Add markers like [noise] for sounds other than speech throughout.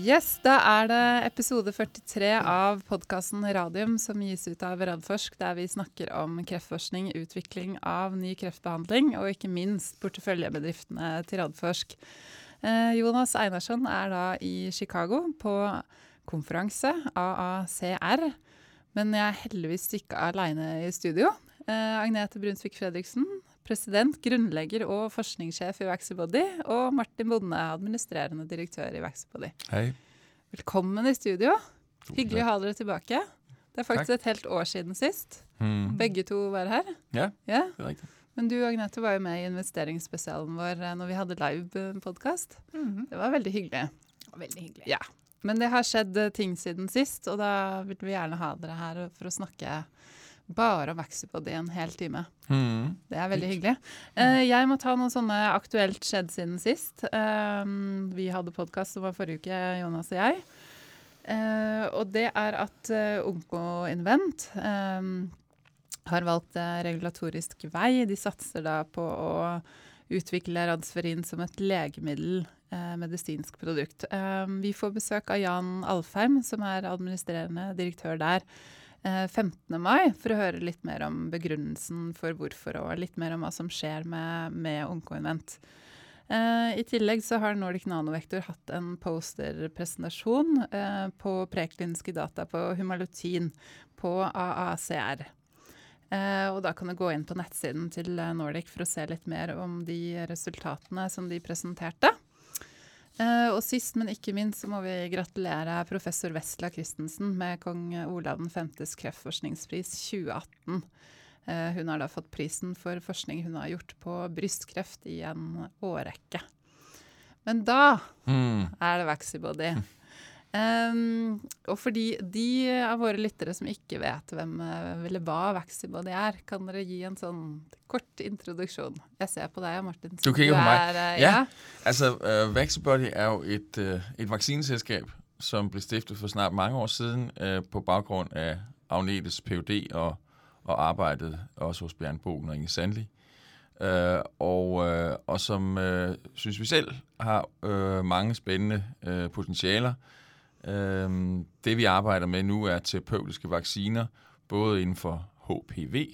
Yes, Da er det episode 43 av podkasten Radium som gis ut av Radforsk, der vi snakker om kreftforskning, utvikling av ny kreftbehandling og ikke minst porteføljebedriftene til Radforsk. Eh, Jonas Einarsson er da i Chicago på konferanse, AACR. Men jeg er heldigvis ikke aleine i studio. Eh, Agnete Brunsvik Fredriksen, president, grunnlegger og forskningssjef i Vaxibody. Og Martin Bonde, administrerende direktør i Vaxibody. Hei. Velkommen i studio. Hyggelig å takk. ha dere tilbake. Det er faktisk et helt år siden sist. Hmm. Begge to var her. Ja, Ja. det er rigtigt. Men du Agnete var jo med i investeringsspesialen vår eh, når vi hadde live-podkast. Det var veldig hyggelig. Veldig hyggelig. Ja. Men det har skjedd eh, ting siden sist, og da vil vi gjerne ha dere her for å snakke bare om Vaxipod i en hel time. Hmm. Det er veldig hyggelig. Eh, jeg må ta noe sånne aktuelt skjedd siden sist. Eh, vi hadde podkast som var forrige uke, Jonas og jeg. Eh, og det er at uh, Onkoinvent eh, har valgt regulatorisk vei. De satser da på å utvikle Radsferin som et legemiddel, eh, medisinsk produkt. Eh, vi får besøk av Jan Alfheim, som er administrerende direktør der eh, 15. mai, for å høre litt mer om begrunnelsen for hvorfor, og litt mer om hva som skjer med, med Onkoinvent. Eh, I tillegg så har Nordic Nanovektor hatt en posterpresentasjon eh, på prekliniske data på Humalutin på AACR. Eh, og da kan du gå inn på nettsiden til eh, Nordic for å se litt mer om de resultatene som de presenterte. Eh, og sist, men ikke minst, så må vi gratulere professor Vestla Christensen med kong Olav 5.s kreftforskningspris 2018. Eh, hun har da fått prisen for forskning hun har gjort på brystkreft i en årrekke. Men da Hmm. er det Vaxibody. [laughs] Um, og fordi de av våre lyttere som ikke vet hvem eh, eller hva Vaxibody er, kan dere gi en sånn kort introduksjon? Jeg ser på deg, Martin. Du kigger på meg. Er, eh, Ja. Altså, uh, Vaxibody er jo et, uh, et vaccineselskab, som blev stiftet for snart mange år siden uh, på baggrund af Agnetes PhD og, og arbejdet også hos Bjørn og Inge Sandli. Uh, og, uh, og som uh, synes vi selv har uh, mange spændende uh, potentialer. Uh, det vi arbejder med nu er terapeutiske vacciner, både inden for HPV,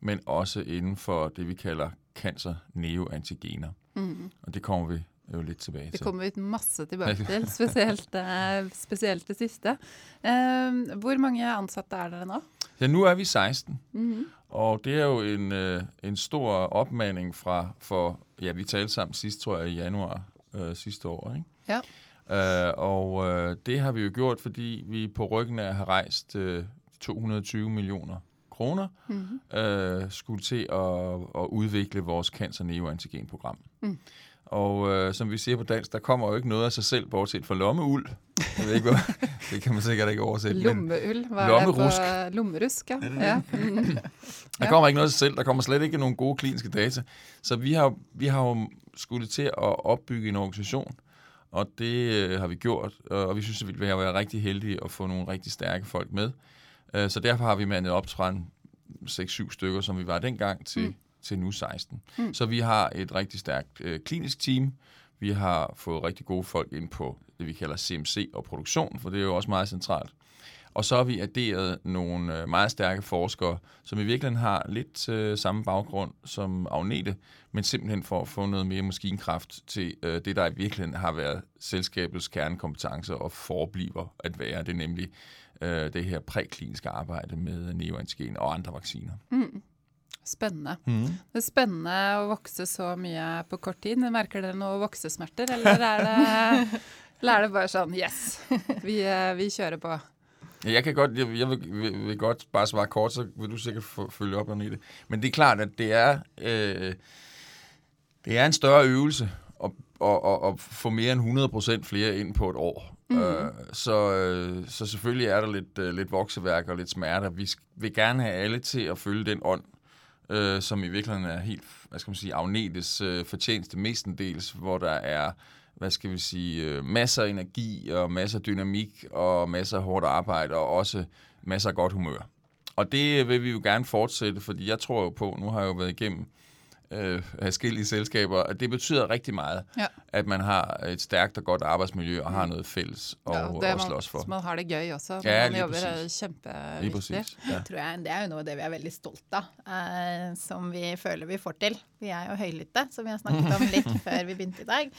men også inden for det vi kalder cancer neoantigener. Mm. Og det kommer vi jo lidt tilbage Det til. kommer vi masse tilbake [laughs] til, spesielt, eh, spesielt det siste. Um, hvor mange ansatte er dere nå? Ja, nu er vi 16, Mhm. og det er jo en, øh, en stor opmaning fra, for, ja, vi talte sammen sidst, tror jeg, i januar øh, sidste år, ikke? Ja. Øh, og øh, det har vi jo gjort, fordi vi på ryggen af have rejst øh, 220 millioner kroner, Mhm. øh, skulle til at, at udvikle vores cancer neoantigenprogram. Mm. Og øh, som vi siger på dansk, der kommer jo ikke noget af sig selv, bortset fra lommeuld. Jeg ved ikke, hvad, [laughs] det kan man sikkert ikke oversætte. er det Lommerusk. på Lommerusk, ja. Ja. Mhm. [laughs] Der kommer ikke noget af sig selv, der kommer slet ikke nogen gode kliniske data. Så vi har, vi har jo skulle til at opbygge en organisation, og det øh, har vi gjort, og vi synes, at vi har været rigtig heldige at få nogle rigtig stærke folk med. Øh, så derfor har vi mandet op fra en 6-7 stykker, som vi var dengang, til, Mm. til nu 16. Mm. Mm. Så vi har et rigtig stærkt øh, klinisk team. Vi har fået rigtig gode folk ind på det, vi kalder CMC og produktion, for det er jo også meget centralt. Og så har vi adderet nogle øh, meget stærke forskere, som i virkeligheden har lidt øh, samme baggrund som Agnete, men simpelthen for at få noget mere maskinkraft til øh, det, der i virkeligheden har været selskabets kernekompetence og forbliver at være. Det er nemlig øh, det her prækliniske arbejde med neoantigen og andre vacciner. Mm. Spennende. Mm. Det er spennende å vokse så mye på kort tid. Merker dere noe voksesmerter, eller er det, [laughs] eller er det bare sånn yes, vi, vi kjører på? Ja, Jeg kan godt, jeg, jeg vil, vil, vil godt bare svare kort, så vil du sikkert følge op Agnete. Men det er klart, at det er, øh, det er en større øvelse at, at, at, at få mere end 100% flere ind på et år. Mhm. Øh, så, øh, så selvfølgelig er der lidt, øh, lidt vokseværk og lidt smerter. Vi vil gerne have alle til at følge den ånd, øh, som i virkeligheden er helt, hvad skal man sige, Agnetes øh, fortjeneste mestendels, hvor der er hvad skal vi sige, øh, masser af energi og masser af dynamik og masser af hårdt arbejde og også masser af godt humør. Og det vil vi jo gerne fortsætte, fordi jeg tror jo på, nu har jeg jo været igennem øh, forskellige selskaber, og det betyder rigtig meget, Ja. at man har et stærkt og godt arbejdsmiljø og har noget fælles og, Ja, det og man, slås for. så man har det gøy også. Ja, man jobber er præcis. Kjempeviktig. præcis. Ja. tror jeg, Det er jo noe av det vi er veldig stolt av, eh, som vi føler vi får til. Vi er jo høylytte, som vi har snakket om litt [laughs] før vi begynte i dag.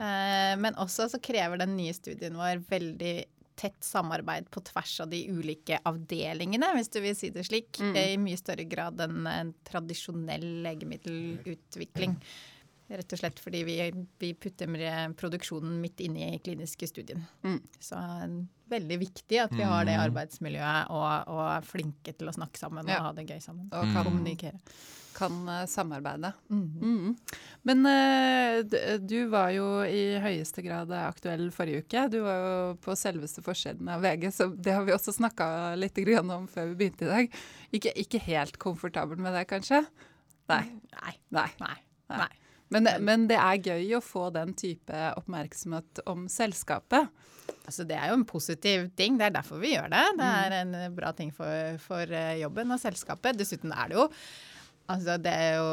Eh, men også så krever den nye studien vår veldig tett samarbeid på tvers av de ulike avdelingene, hvis du vil si det slik. eh, I mye større grad enn en tradisjonell legemiddelutvikling. Rett og slett fordi vi, vi putter med produksjonen midt inne i kliniske studien. Mm. Så veldig viktig at vi har det arbeidsmiljøet og, og er flinke til å snakke sammen og Ja. ha det gøy sammen. Og Mm. kan, Kommunikere. kan eh, samarbeide. Mhm. Mm. Men eh, du var jo i høyeste grad aktuell forrige uke. Du var jo på selveste forsiden av VG, så det har vi også snakka litt grann om før vi begynte i dag. Ikke, ikke helt komfortabel med det, kanskje? Nei. Nei. Nei. Nei. Nei. Men, men det er gøy å få den type oppmerksomhet om selskapet. Altså, det er jo en positiv ting. Det er derfor vi gjør det. Det er en eh, bra ting for, for eh, jobben og selskapet. Dessuten er det jo Altså, det er jo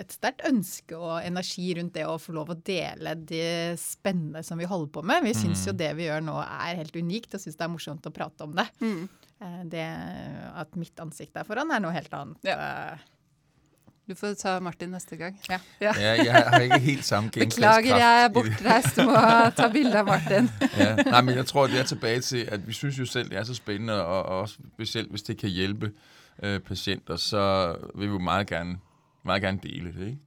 et sterkt ønske og energi rundt det å få lov å dele det spennende som vi holder på med. Vi syns jo det vi gjør nå er helt unikt, og syns det er morsomt å prate om det. Eh, Det at mitt ansikt er foran, er noe helt annet. Eh, Du får ta Martin neste gang. Ja. Ja, jeg har ikke helt samme Beklager, gennemslagskraft. jeg er bortreist. Du må ta bilde av Martin. Ja. Nej, men jeg tror, det er tilbage til, at vi synes jo selv, det er så spændende, og, og også specielt, hvis det kan hjælpe øh, patienter, så vil vi jo meget gerne, meget gerne dele det, ikke?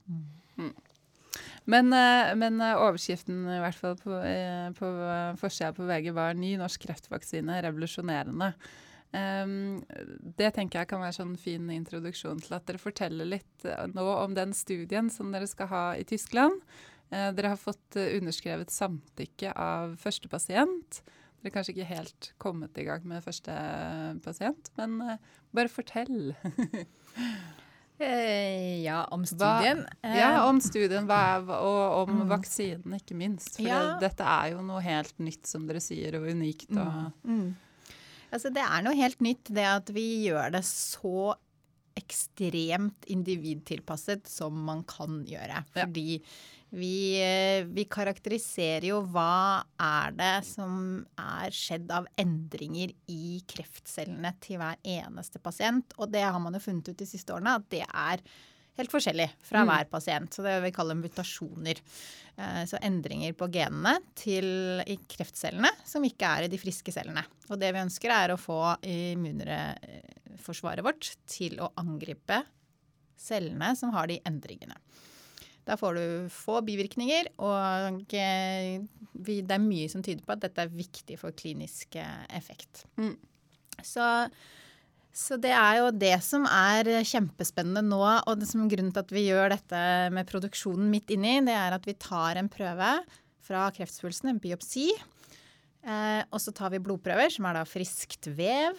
Men, eh, men eh, overskriften i hvert fall på, eh, på forsida på VG var 'Ny norsk kreftvaksine revolusjonerende'. Ehm, det tenker jeg kan være sånn fin introduksjon til at dere forteller litt eh, nå om den studien som dere skal ha i Tyskland. Eh, dere har fått eh, underskrevet samtykke av første pasient. Dere er kanskje ikke helt kommet i gang med første pasient, men bare fortell. [laughs] eh, ja, om Hva- studien. Eh, Ja, om studien hva og om Mm. vaksinen, ikke minst. For Ja. det, dette er jo noe helt nytt, som dere sier, og unikt. Og, Mm. Altså, det er noe helt nytt, det at vi gjør det så ekstremt individtilpasset som man kan gjøre. Ja. Fordi vi, eh, vi karakteriserer jo hva er det som er skjedd av endringer i kreftcellene til hver eneste pasient. Og det har man jo funnet ut de siste årene, at det er helt forskjellig fra Mm. hver pasient. Så det det vi kaller mutasjoner. Eh, Så endringer på genene til, i kreftcellene som ikke er i de friske cellene. Og det vi ønsker er å få immunforsvaret vårt til å angripe cellene som har de endringene. Da får du få bivirkninger, og eh, det er mye som tyder på at dette er viktig for klinisk eh, effekt. Mm. Så, så det er jo det som er kjempespennende nå, og det som er grunnen til at vi gjør dette med produksjonen midt inni, det er at vi tar en prøve fra kreftsvulsten, en biopsi, eh, og så tar vi blodprøver, som er da friskt vev,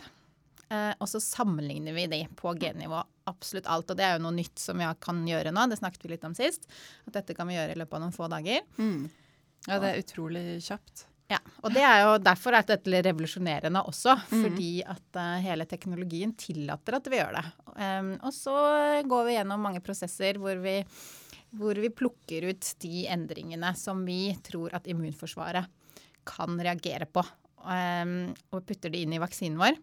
eh, og så sammenligner vi de på gennivå. Absolutt alt, og det er jo noe nytt som vi kan gjøre nå, det snakket vi litt om sist, at dette kan vi gjøre i løpet av noen få dager. mm. Ja, det er utrolig kjapt. Ja, og det er jo derfor er dette revolusjonerende også, Mhm. fordi at eh, hele teknologien tillater at vi gjør det. Um, og så går vi gjennom mange prosesser hvor vi, hvor vi plukker ut de endringene som vi tror at immunforsvaret kan reagere på, um, og putter det inn i vaksinen vår,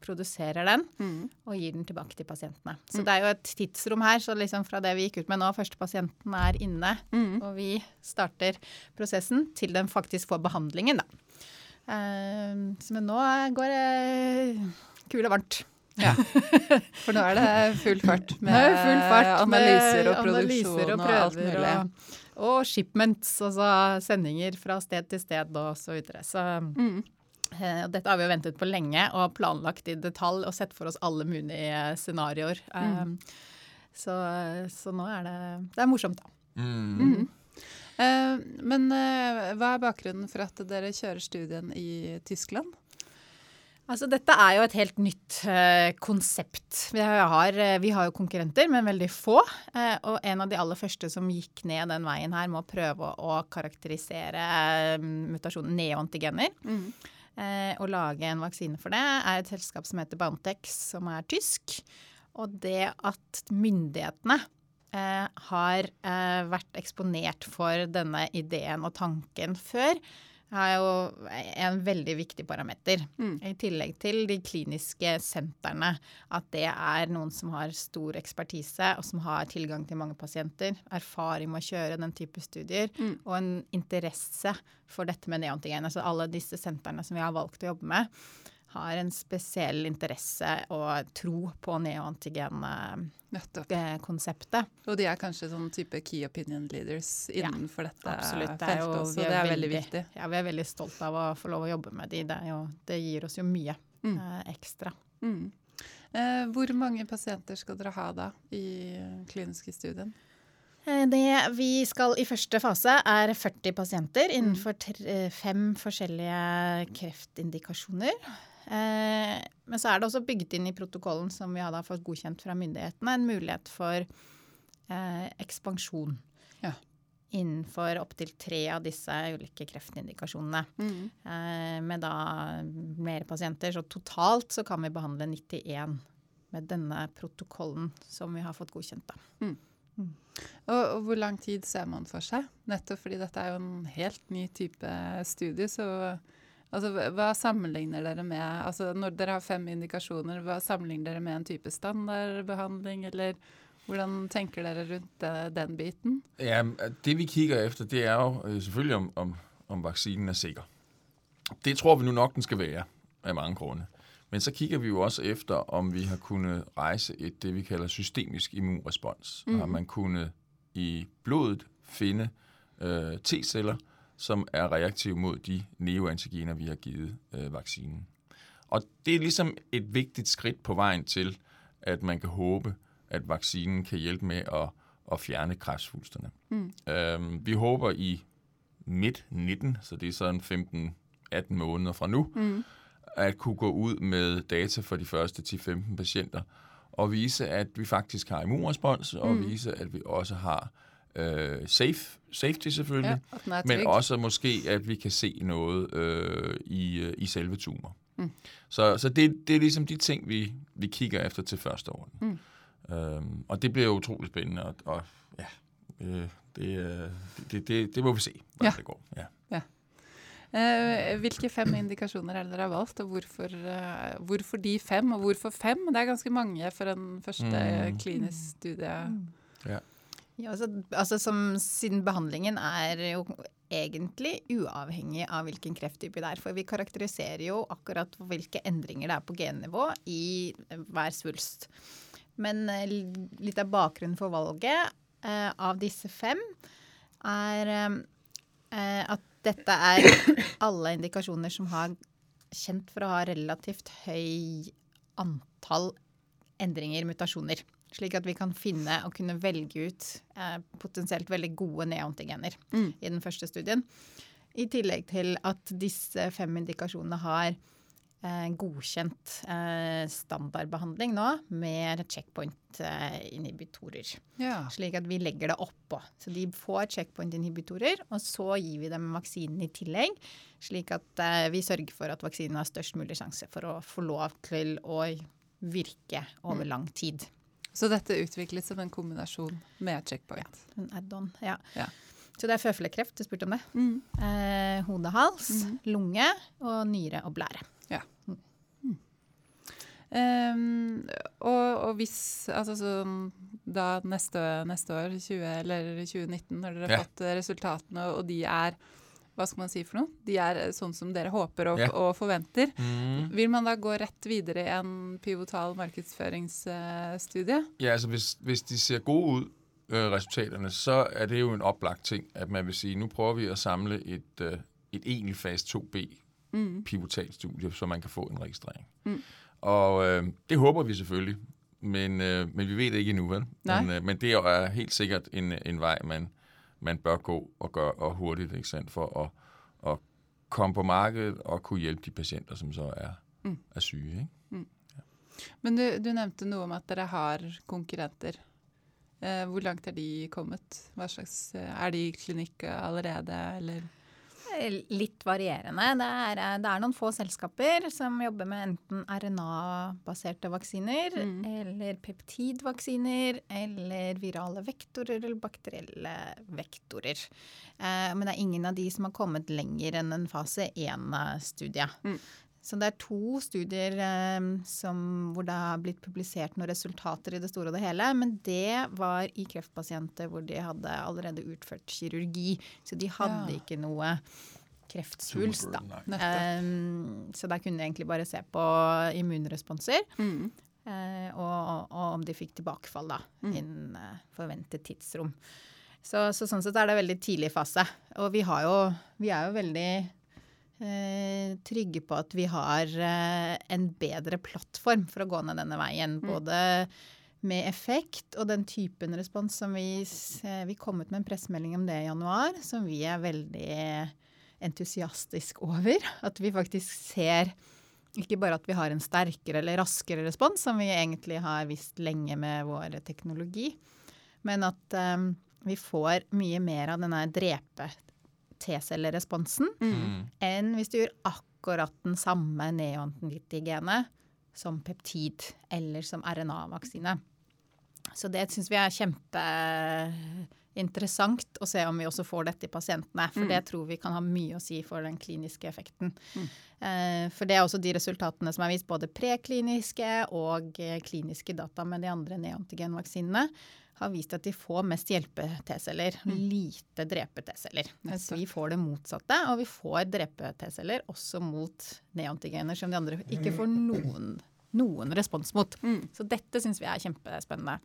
produserer den Mm. og gir den tilbake til pasientene. Så det er jo et tidsrom her, så liksom fra det vi gikk ut med nå, første pasienten er inne, Mm. og vi starter prosessen til den faktisk får behandlingen, da. Så men nå går det kule varmt. Ja. [laughs] For nå er det full fart med full fart analyser og produksjon analyser og, alt mulig. Og, og shipments, altså sendinger fra sted til sted og så videre. Så Mm. Eh, dette har vi jo ventet på lenge og planlagt i detalj og sett for oss alle mulige scenarioer. Mm. Eh, så, så nå er det Det er morsomt, da. Mm. Mm. Eh, men hva er bakgrunnen for at dere kjører studien i Tyskland? Altså, dette er jo et helt nytt eh, konsept. Vi har, vi har jo konkurrenter, men veldig få. Eh, og en av de aller første som gikk ned den veien her med å prøve å karakterisere eh, mutasjonen neoantigener eh, Eh, å lage en vaksine for det, er et selskap som heter Bantex, som er tysk. Og det at myndighetene eh, har eh, vært eksponert for denne ideen og tanken før, er jo en veldig viktig parameter. Mm. I tillegg til de kliniske sentrene. At det er noen som har stor ekspertise, og som har tilgang til mange pasienter. Erfaring med å kjøre den type studier. Mm. Og en interesse for dette med neoantigen. Altså alle disse sentrene som vi har valgt å jobbe med, har en spesiell interesse og tro på neoantigen-konseptet. Og de er kanskje sånn type key opinion leaders Ja, innenfor dette Absolutt. Det jo, også. Det er veldig viktig. Ja, vi er veldig stolt av å få lov å jobbe med de. Det, jo, det gir oss jo mye Mm. eh, ekstra. Mm. Eh, hvor mange pasienter skal dere ha da i kliniske studien? Eh, Det vi skal i første fase, er 40 pasienter innenfor tre, fem forskjellige kreftindikasjoner. Eh, men så er det også bygd inn i protokollen som vi hadde fått godkjent fra myndighetene, en mulighet for eh, ekspansjon Ja. innenfor opptil tre av disse ulike kreftindikasjonene. Eh, med da mer pasienter. Så totalt så kan vi behandle 91 med denne protokollen som vi har fått godkjent. da. Og, og hvor lang tid ser man for seg? Nettopp fordi dette er jo en helt ny type studie. Så altså, hva- sammenligner dere med altså, Når dere har fem indikasjoner, hva sammenligner dere med en type standardbehandling? Eller hvordan tenker dere rundt det, den biten? Ja, det vi kigger efter, det er jo øh, selvfølgelig, om, om, om vaccinen er sikker. Det tror vi nu nok, den skal være, af mange grunde. Men så kigger vi jo også efter, om vi har kunnet rejse et, det vi kalder systemisk immunrespons. Mm. Har man kunnet i blodet finde øh, T-celler, som er reaktive mod de neoantigener, vi har givet øh, vaccinen. Og det er ligesom et vigtigt skridt på vejen til, at man kan håbe, at vaccinen kan hjælpe med at, at fjerne kræftsvulsterne. Mm. Øhm, vi håber i midt 19, så det er sådan 15-18 måneder fra nu, mm. at kunne gå ud med data for de første 10-15 patienter, og vise, at vi faktisk har immunrespons, og Mm. vise, at vi også har øh, safe, safety selvfølgelig, er men også måske, at vi kan se noget øh, i, øh, i selve tumor. Mm. Så, så det, det er ligesom de ting, vi, vi kigger efter til første år. Mm. Øhm, og det bliver jo utroligt spændende, og, og ja, øh, det, øh, det, det, det må vi se, hvordan Ja. det går. Ja. Eh, hvilke fem indikasjoner er det dere har valgt, og hvorfor, eh, hvorfor de fem? Og hvorfor fem? Det er ganske mange for en første Mm. klinisk studie. Ja, altså, altså som, Siden behandlingen er jo egentlig uavhengig av hvilken krefttype det er. For vi karakteriserer jo akkurat hvilke endringer det er på gennivå i hver svulst. Men eh, litt av bakgrunnen for valget eh, av disse fem er eh, eh, at dette er alle indikasjoner som har kjent for å ha relativt høy antall endringer, mutasjoner. Slik at vi kan finne og kunne velge ut eh, potensielt veldig gode neoantigener Mm. i den første studien. I tillegg til at disse fem indikasjonene har eh, godkjent eh, standardbehandling nå med checkpoint-inhibitorer. Ja. Slik at vi legger det oppå. Så de får checkpoint-inhibitorer, og så gir vi dem vaksinen i tillegg. Slik at eh, vi sørger for at vaksinen har størst mulig sjanse for å få lov til å virke over lang tid. Så dette utvikles som en kombinasjon med checkpoint. En add-on, ja. Ja. Så det er føflekkreft, du spurte om det. Mm. Eh, hode, hals, lunge og nyre og blære. Um, og, og hvis Altså sånn da neste, neste år, 20, eller 2019, når dere har Ja. fått resultatene, og de er hva skal man si for noe? De er eh, sånn som dere håper og, Ja. og forventer. Mm. Vil man da gå rett videre i en pivotal markedsføringsstudie? Ja, altså hvis, hvis de ser gode ud, øh, resultaterne, så er det jo en oplagt ting, at man vil sige, nu prøver vi at samle et, øh, et egentlig fase 2B Mm. pivotalstudie, så man kan få en registrering. Mm. Og øh, det håber vi selvfølgelig, men, øh, men vi ved det ikke endnu, vel? Men, øh, men det er helt sikkert en, en vej, man, man bør gå og gøre og hurtigt, ikke sandt, for at, at komme på markedet og kunne hjælpe de patienter, som så er, Mm. er syge. Ikke? Men du, du nevnte noe om at dere har konkurrenter. Eh, hvor langt er de kommet? Hva slags, eh, er de i klinikk allerede, eller? Litt varierende. Det er, eh, det er noen få selskaper som jobber med enten RNA-baserte vaksiner Mm. eller peptidvaksiner eller virale vektorer eller bakterielle vektorer. Eh, men det er ingen av de som har kommet lenger enn en fase 1-studie. Mm. Så det er to studier eh, som, hvor det har blitt publisert noen resultater i det store og det hele. Men det var i kreftpasienter hvor de hadde allerede utført kirurgi. Så de hadde Ja. ikke noe kreftsvulst, da. Um, så der kunne de egentlig bare se på immunresponser. Mm. eh, og, og om de fikk tilbakefall da, Mm. innen eh, forventet tidsrom. Så, så sånn sett er det veldig tidlig fase. Og vi, har jo, vi er jo veldig trygge på at vi har eh, en bedre plattform for å gå ned denne veien. Både med effekt og den typen respons som vi, eh, vi kom ut med en pressemelding om det i januar, som vi er veldig entusiastisk over. At vi faktisk ser ikke bare at vi har en sterkere eller raskere respons, som vi egentlig har visst lenge med vår teknologi, men at eh, vi får mye mer av denne drepe T-celleresponsen Mm. enn hvis du gjør akkurat den samme neoantigenet som peptid eller som RNA-vaksine. Så det syns vi er kjempeinteressant å se om vi også får dette i pasientene. For Mm. det tror vi kan ha mye å si for den kliniske effekten. Mm. Eh, For det er også de resultatene som er vist, både prekliniske og eh, kliniske data med de andre neantigenvaksinene, har vist at de får mest hjelpe-T-celler, lite drepe-T-celler. Mens vi får det motsatte, og vi får drepe-T-celler også mot neantigener som de andre ikke får noen, noen respons mot. Mm. Så dette syns vi er kjempespennende.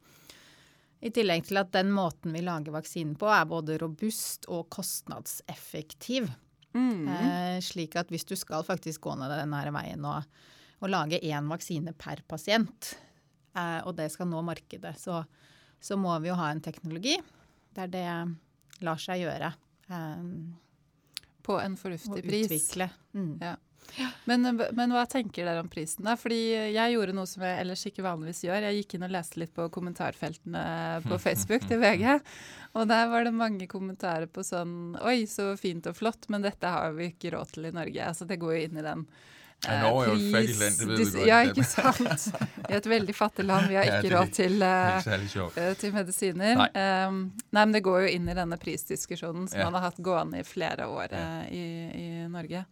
I tillegg til at den måten vi lager vaksinen på er både robust og kostnadseffektiv. Mm. Eh, slik at hvis du skal faktisk gå ned denne veien og, og lage én vaksine per pasient, eh, og det skal nå markedet, så, så må vi jo ha en teknologi der det lar seg gjøre. Eh, På en fornuftig pris. utvikle. Mm. Ja. Men, men hva tenker dere om prisen, da? Fordi jeg gjorde noe som jeg ellers ikke vanligvis gjør. Jeg gikk inn og leste litt på kommentarfeltene på Facebook til VG. Og der var det mange kommentarer på sånn Oi, så fint og flott, men dette har vi ikke råd til i Norge. Altså det går jo inn i den Ja, Norge er jo et fattigt land, det ved vi godt. Ja, ikke sant. I et veldig fattig land. Vi har ikke det er råd til eh, til medisiner. Nei. Um, nei, men det går jo inn i denne prisdiskusjonen som Ja. man har hatt gående i flere år Ja. eh, i, i Norge.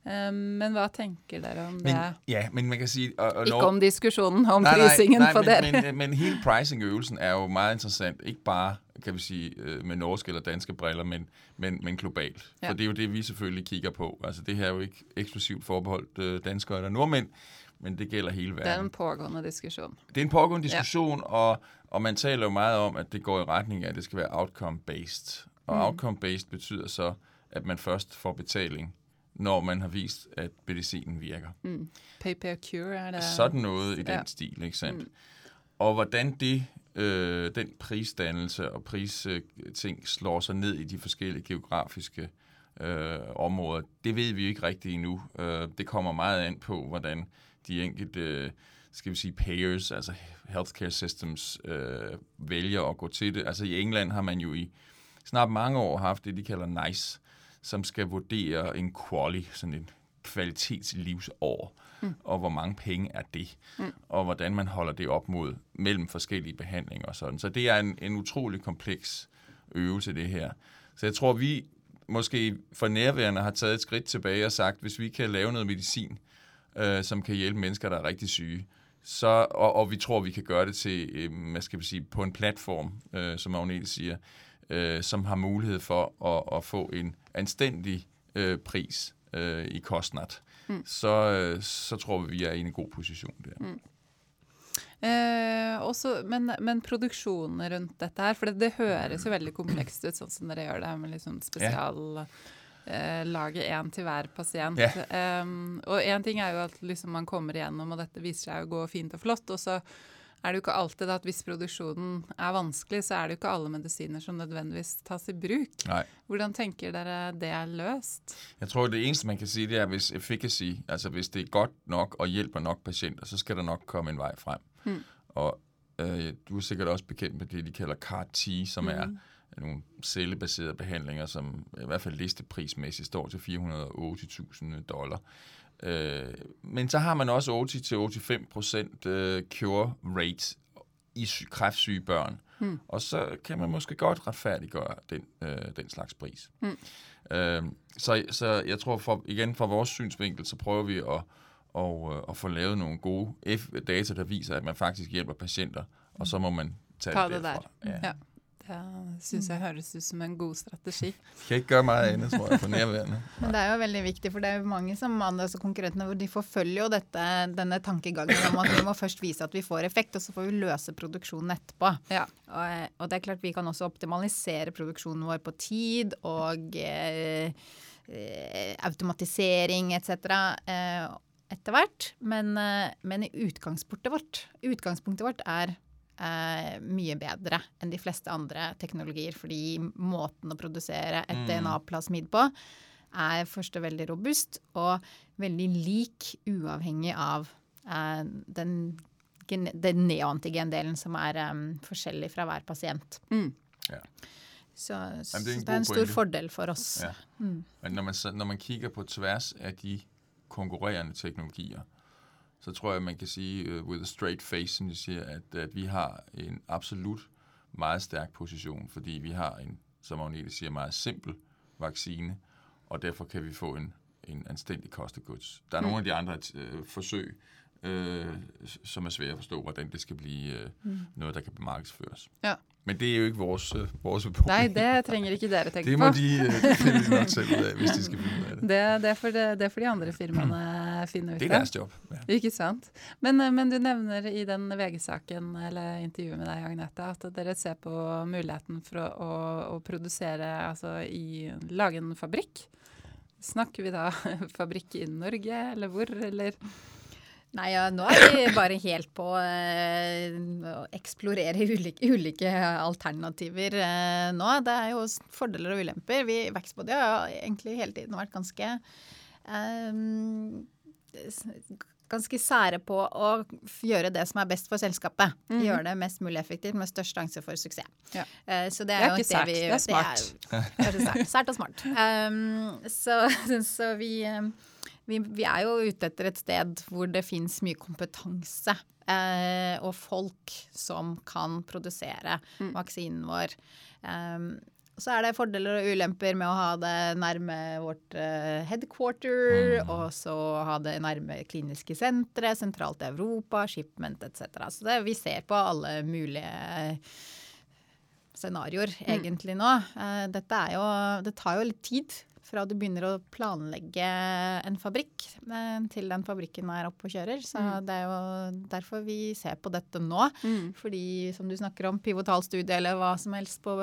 Um, men hva tenker dere om det? Men, ja, men man kan sige... Og, og Ikke om diskusjonen om nej, prisingen nej, for men, dere. Men, men hele pricing-øvelsen er jo meget interessant. Ikke bare, kan vi sige, øh, med norske eller danske briller, men, men, men globalt. Ja. For det er jo det, vi selvfølgelig kigger på. Altså, det her er jo ikke eksklusivt forbeholdt øh, danskere eller nordmænd, men det gælder hele Det er verden. en pågående diskusjon. Det er en pågående diskussion, og, og man taler jo meget om, at det går i retning af, at det skal være outcome-based. Og Mm. outcome-based betyder så, at man først får betaling, når man har vist, at medicinen virker. Mm. Pay per cure er det Sådan noget i den ja. stil, ikke sandt? Mm. Og hvordan det, øh, den prisdannelse og pristing slår sig ned i de forskellige geografiske øh, områder, det ved vi ikke rigtigt endnu. Øh, det kommer meget an på, hvordan de enkelte, øh, skal vi sige, payers, altså healthcare systems, øh, vælger at gå til det. Altså i England har man jo i snart mange år haft det, de kalder NICE, som skal vurdere en quality, sådan en kvalitetslivsår, mm. og hvor mange penge er det, mm. og hvordan man holder det op mod mellem forskellige behandlinger og sådan. Så det er en, en utrolig kompleks øvelse, det her. Så jeg tror, vi måske for nærværende har taget et skridt tilbage og sagt, hvis vi kan lave noget medicin, øh, som kan hjælpe mennesker, der er rigtig syge, så, og, og vi tror, vi kan gøre det til, øh, hvad skal vi sige, på en platform, øh, som Agnete siger, øh, som har mulighed for at, at få en anstændig øh, pris øh, i kostnad, mm. så, øh, så tror vi, vi er i en god position der. Mm. Eh, også, men, men produksjonen rundt dette her, for det, det høres jo veldig komplekst ut, sånn som dere gjør det, med liksom spesial eh, lage én til hver pasient. Ja. Um, og én ting er jo at liksom man kommer igjennom, og dette viser seg å gå fint og flott. og så er det jo ikke alltid at hvis produksjonen er vanskelig, så er det jo ikke alle medisiner som nødvendigvis tas i bruk. Nej. Hvordan tenker dere det er løst? Jeg tror, det eneste, man kan sige, det er, hvis efficacy, altså hvis det er godt nok og hjælper nok patienter, så skal der nok komme en vej frem. Mm. Og øh, du er sikkert også bekendt med det, de kalder CAR-T, som mm. er nogle cellebaserede behandlinger, som i hvert fald listeprismæssigt står til 480.000 dollar. Øh, men så har man også 80-85 procent øh, cure rate i sy- kræftsyge børn. Mm. Og så kan man måske godt retfærdiggøre den, øh, den slags pris. Mm. Øh, så, så jeg tror, for, igen fra vores synsvinkel, så prøver vi at, og, øh, at få lavet nogle gode F- data, der viser, at man faktisk hjælper patienter, og så må man tage Ta det derfra. der. Ja. Det syns jeg høres ut som en god strategi. [laughs] Kan ikke gøre meget andet, tror jeg, for nærværende. [laughs] Men det er jo veldig viktig, for det er jo mange som altså konkurrentene hvor de forfølger jo dette, denne tankegangen om at vi må først vise at vi får effekt, og så får vi løse produksjonen etterpå. Ja. Og, og det er klart vi kan også optimalisere produksjonen vår på tid og eh, eh, automatisering etc. Eh, etter hvert. Men, eh, men i utgangspunktet vårt, utgangspunktet vårt er eh, mye bedre enn de fleste andre teknologier, fordi måten å produsere et Mm. DNA-plasmid på er først og veldig robust og veldig lik uavhengig av eh, den, den neoantigendelen som er eh, forskjellig fra hver pasient. Mm. Ja. Så, så det er en det er en stor pointe. fordel for oss. Ja. Men når man, når man kigger på tværs af de konkurrerende teknologier, så tror jeg, man kan sige uh, with a straight face, som de siger, at, at vi har en absolut meget stærk position, fordi vi har en, som Agnete siger, meget simpel vaccine, og derfor kan vi få en, en anstændig cost of goods. Der er mm. nogle af de andre øh, forsøg, øh, som er svære at forstå, hvordan det skal blive øh, mm. noget, der kan markedsføres. Ja. Men det er jo ikke vores, øh, vores problem. Nei, det trenger ikke dere tenke Det på. må de øh, finde nok selv ud af, hvis de skal af det. Det, det, får det, det får de andre firmaene finne ut Det er av. deres job. Ja. Ikke sant. Men, eh, men du nevner i den VG-saken eller intervjuet med deg, Agnete, at dere ser på muligheten for å, å, å produsere, altså i lage en fabrikk. Snakker vi da [laughs] fabrikk i Norge, eller hvor, eller? Nei, ja, nå er vi bare helt på eh, å eksplorere ulike, ulike alternativer eh, nå. Det er jo fordeler og ulemper. Vi i Vexbody har egentlig hele tiden vært ganske eh, Ganske sære på å gjøre det som er best for selskapet. Mhm. Gjøre det mest mulig effektivt med størst sjanse for suksess. Ja. Eh, så det Det er, er jo ikke det sært, vi det er smart. [laughs] Kanskje sært, sært og smart. Um, så, [laughs] så vi, um, vi, vi er jo ute etter et sted hvor det fins mye kompetanse eh, og folk som kan produsere Mm. vaksinen vår. Um, så er det fordeler og ulemper med å ha det nærme vårt eh, headquarter, og så ha det nærme kliniske sentre, sentralt i Europa, shipment etc. Så det, vi ser på alle mulige scenarioer egentlig nå. Eh, Dette er jo, det tar jo litt tid fra du begynner å planlegge en fabrikk eh, til den fabrikken er oppe og kjører. Så det er jo derfor vi ser på dette nå. Mm. Fordi som du snakker om, pivotalstudie eller hva som helst på,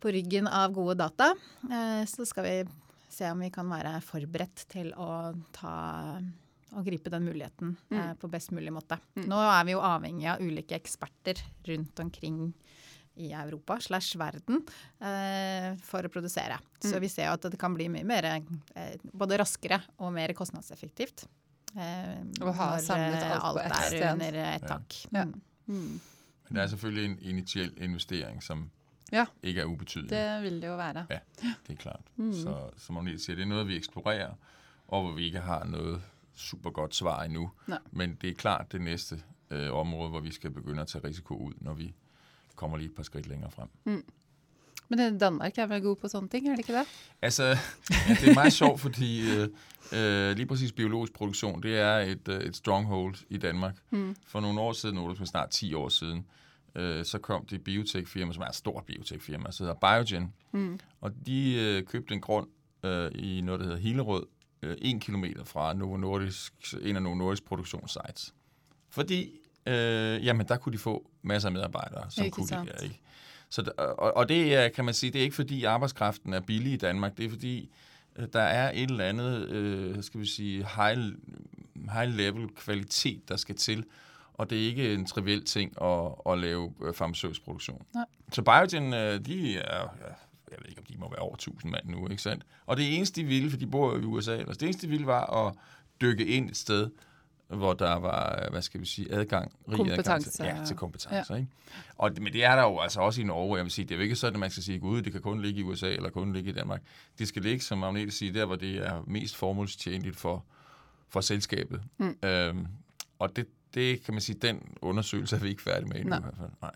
på ryggen av gode data, eh, så skal vi se om vi kan være forberedt til å ta å gripe den muligheten eh, på best mulig måte. Nå er vi jo avhengig av ulike eksperter rundt omkring i Europa slash verden eh, for å produsere. Så vi ser jo at det kan bli mye mer eh, både raskere og mer kostnadseffektivt. Eh, Å ha når, samlet eh, alt på ett sted. under ett tak. Ja. Mm. Mm. Men der er selvfølgelig en initiel investering, som Ja. ikke er ubetydelig. Det vil det jo være. Det er klart. Mm. Så som Agnete siger, det er noget, vi eksplorerer, og hvor vi ikke har noget super godt svar endnu. Nej. Men det er klart det næste øh, område, hvor vi skal begynde at tage risiko ud, når vi kommer lige et par skridt længere frem. Men eh, Danmark er vel god på sånne ting, er det ikke det? Altså, ja, det er meget sjovt, fordi øh, øh, lige præcis biologisk produktion, det er et, øh, et stronghold i Danmark. Mm. For nogle år siden, nu snart 10 år siden, øh, så kom det biotech-firma, som er et stort biotech-firma, så hedder Biogen, Mm. og de øh, købte en grund øh, i noget, der hedder Hillerød, øh, en kilometer fra Novo Nordisk, en af Novo Nordisk produktionssites. Fordi, øh, jamen, der kunne de få masser af medarbejdere, som Ikke kunne sant. det der, ikke? Så, og, og det er, kan man sige, det er ikke fordi arbejdskraften er billig i Danmark, det er fordi, øh, der er et eller andet, øh, skal vi sige, high, high level kvalitet, der skal til, og det er ikke en triviel ting at, at lave øh, farmaceutisk produktion. Nej. Så Biogen, øh, de er, jeg ved ikke, om de må være over 1000 mand nu, ikke sandt? Og det eneste, de ville, for de bor jo i USA det eneste, de ville, var at dykke ind et sted, hvor der var, hvad skal vi sige, adgang, rig adgang til, ja, til kompetencer. Ja. Ikke? Og, men det er der jo altså også i Norge, jeg vil sige, det er jo ikke sådan, at man skal sige, gud, det kan kun ligge i USA eller kun ligge i Danmark. Det skal ligge, som Agnete siger, der, hvor det er mest formålstjenligt for, for selskabet. Mm. Øhm, og det, det kan man sige, den undersøgelse er vi ikke færdige med endnu Nej. i hvert fald. Nej.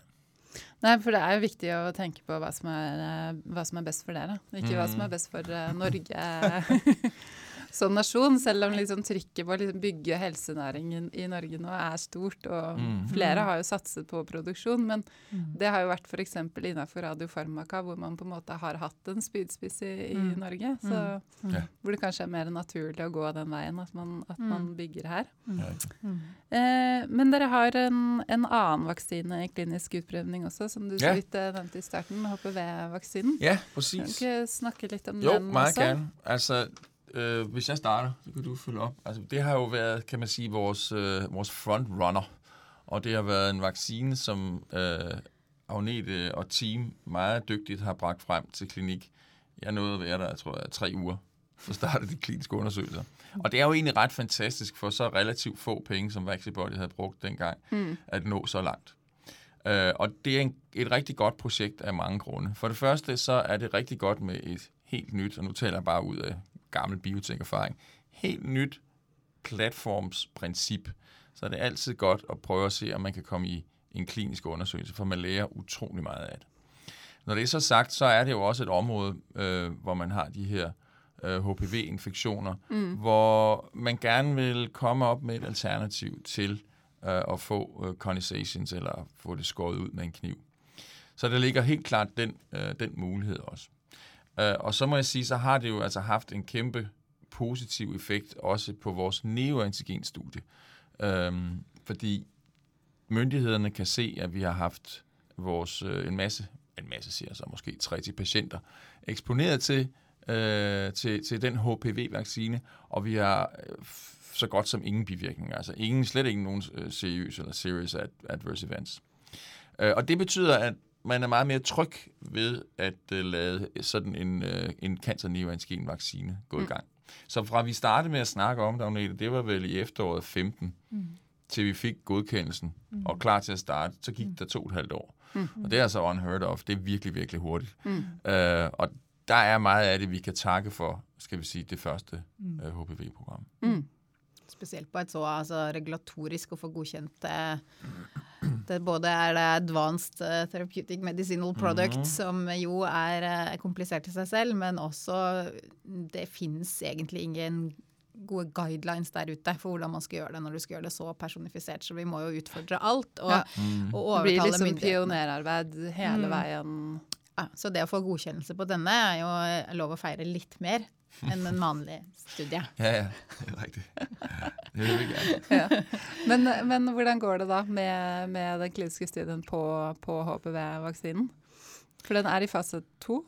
Nei, for det er jo viktig å tenke på hva som er, eh, hva som er best for dere. Ikke hva som er best for eh, Norge [laughs] [laughs] som nasjon, selv om liksom trykket på å liksom bygge helsenæringen i Norge nå er stort. Og Mhm. flere har jo satset på produksjon, men det har jo vært f.eks. innenfor radiofarmaka, hvor man på en måte har hatt en spydspiss i, i Mm. Norge. Så, Ja. Hvor det kanskje er mer naturlig å gå den veien, at man, at man bygger her. Eh, men dere har en, en annen vaksine i klinisk utprøvning også, som du så vidt eh, nevnte i starten, HPV-vaksinen. ja, Kan du ikke snakke litt om Jo, den meget også? gerne. Altså, øh, hvis jeg starter, så kan du følge op. Altså, det har jo været, kan man sige, vores, øh, vores frontrunner. Og det har været en vaccine, som øh, Agnete og team meget dygtigt har bragt frem til klinik. Jeg nåede at være der, jeg tror, jeg, tre uger for at starte de kliniske undersøgelser. Og det er jo egentlig ret fantastisk for så relativt få penge, som Vaxibody havde brugt dengang, Mm. at nå så langt. Øh, og det er en, et rigtig godt projekt af mange grunde. For det første, så er det rigtig godt med et helt nyt, og nu taler jeg bare ud af gammel biotekerfaring, helt nyt platformsprincip. Så er det altid godt at prøve at se, om man kan komme i en klinisk undersøgelse, for man lærer utrolig meget af det. Når det er så sagt, så er det jo også et område, øh, hvor man har de her øh, HPV-infektioner, mm. hvor man gerne vil komme op med et alternativ til øh, at få øh, conversations eller få det skåret ud med en kniv. Så der ligger helt klart den, øh, den mulighed også. Øh, og så må jeg sige, så har det jo altså haft en kæmpe positiv effekt også på vores neoantigenstudie. Øhm, fordi myndighederne kan se, at vi har haft vores, øh, en masse, en masse siger så måske 30 patienter, eksponeret til, øh, til, til den HPV-vaccine, og vi har øh, så godt som ingen bivirkninger, altså ingen, slet ikke nogen øh, seriøse eller serious ad, adverse events. Øh, og det betyder, at man er meget mere tryg ved at øh, lade sådan en, øh, en cancer vaccine gå i gang. Så fra vi startede med at snakke om det, Agnete, det var vel i efteråret 15, mm. til vi fik godkendelsen mm. og klar til at starte, så gik der to og et halvt år. Mm. Og det er altså unheard of. Det er virkelig, virkelig hurtigt. Mm. Øh, og der er meget af det, vi kan takke for, skal vi sige, det første mm. øh, HPV-program. Spesielt på et så altså, regulatorisk å få godkjent eh, [clears throat] det både er det advanced eh, therapeutic medicinal product, som jo er eh, komplisert i seg selv, men også det finnes egentlig ingen gode guidelines der ute for hvordan man skal gjøre det når du skal gjøre det så personifisert. Så vi må jo utfordre alt og, Ja. og Det blir overtale liksom myndighetene. pionerarbeid hele Mm. veien. Ja, så det å få godkjennelse på denne er jo eh, lov å feire litt mer enn en vanlig studie. Ja, ja, det er rigtigt. [laughs] det vil vi gerne. Men, men hvordan går det da med, med den kliniske studien på, på HPV-vaksinen? For den er i fase to.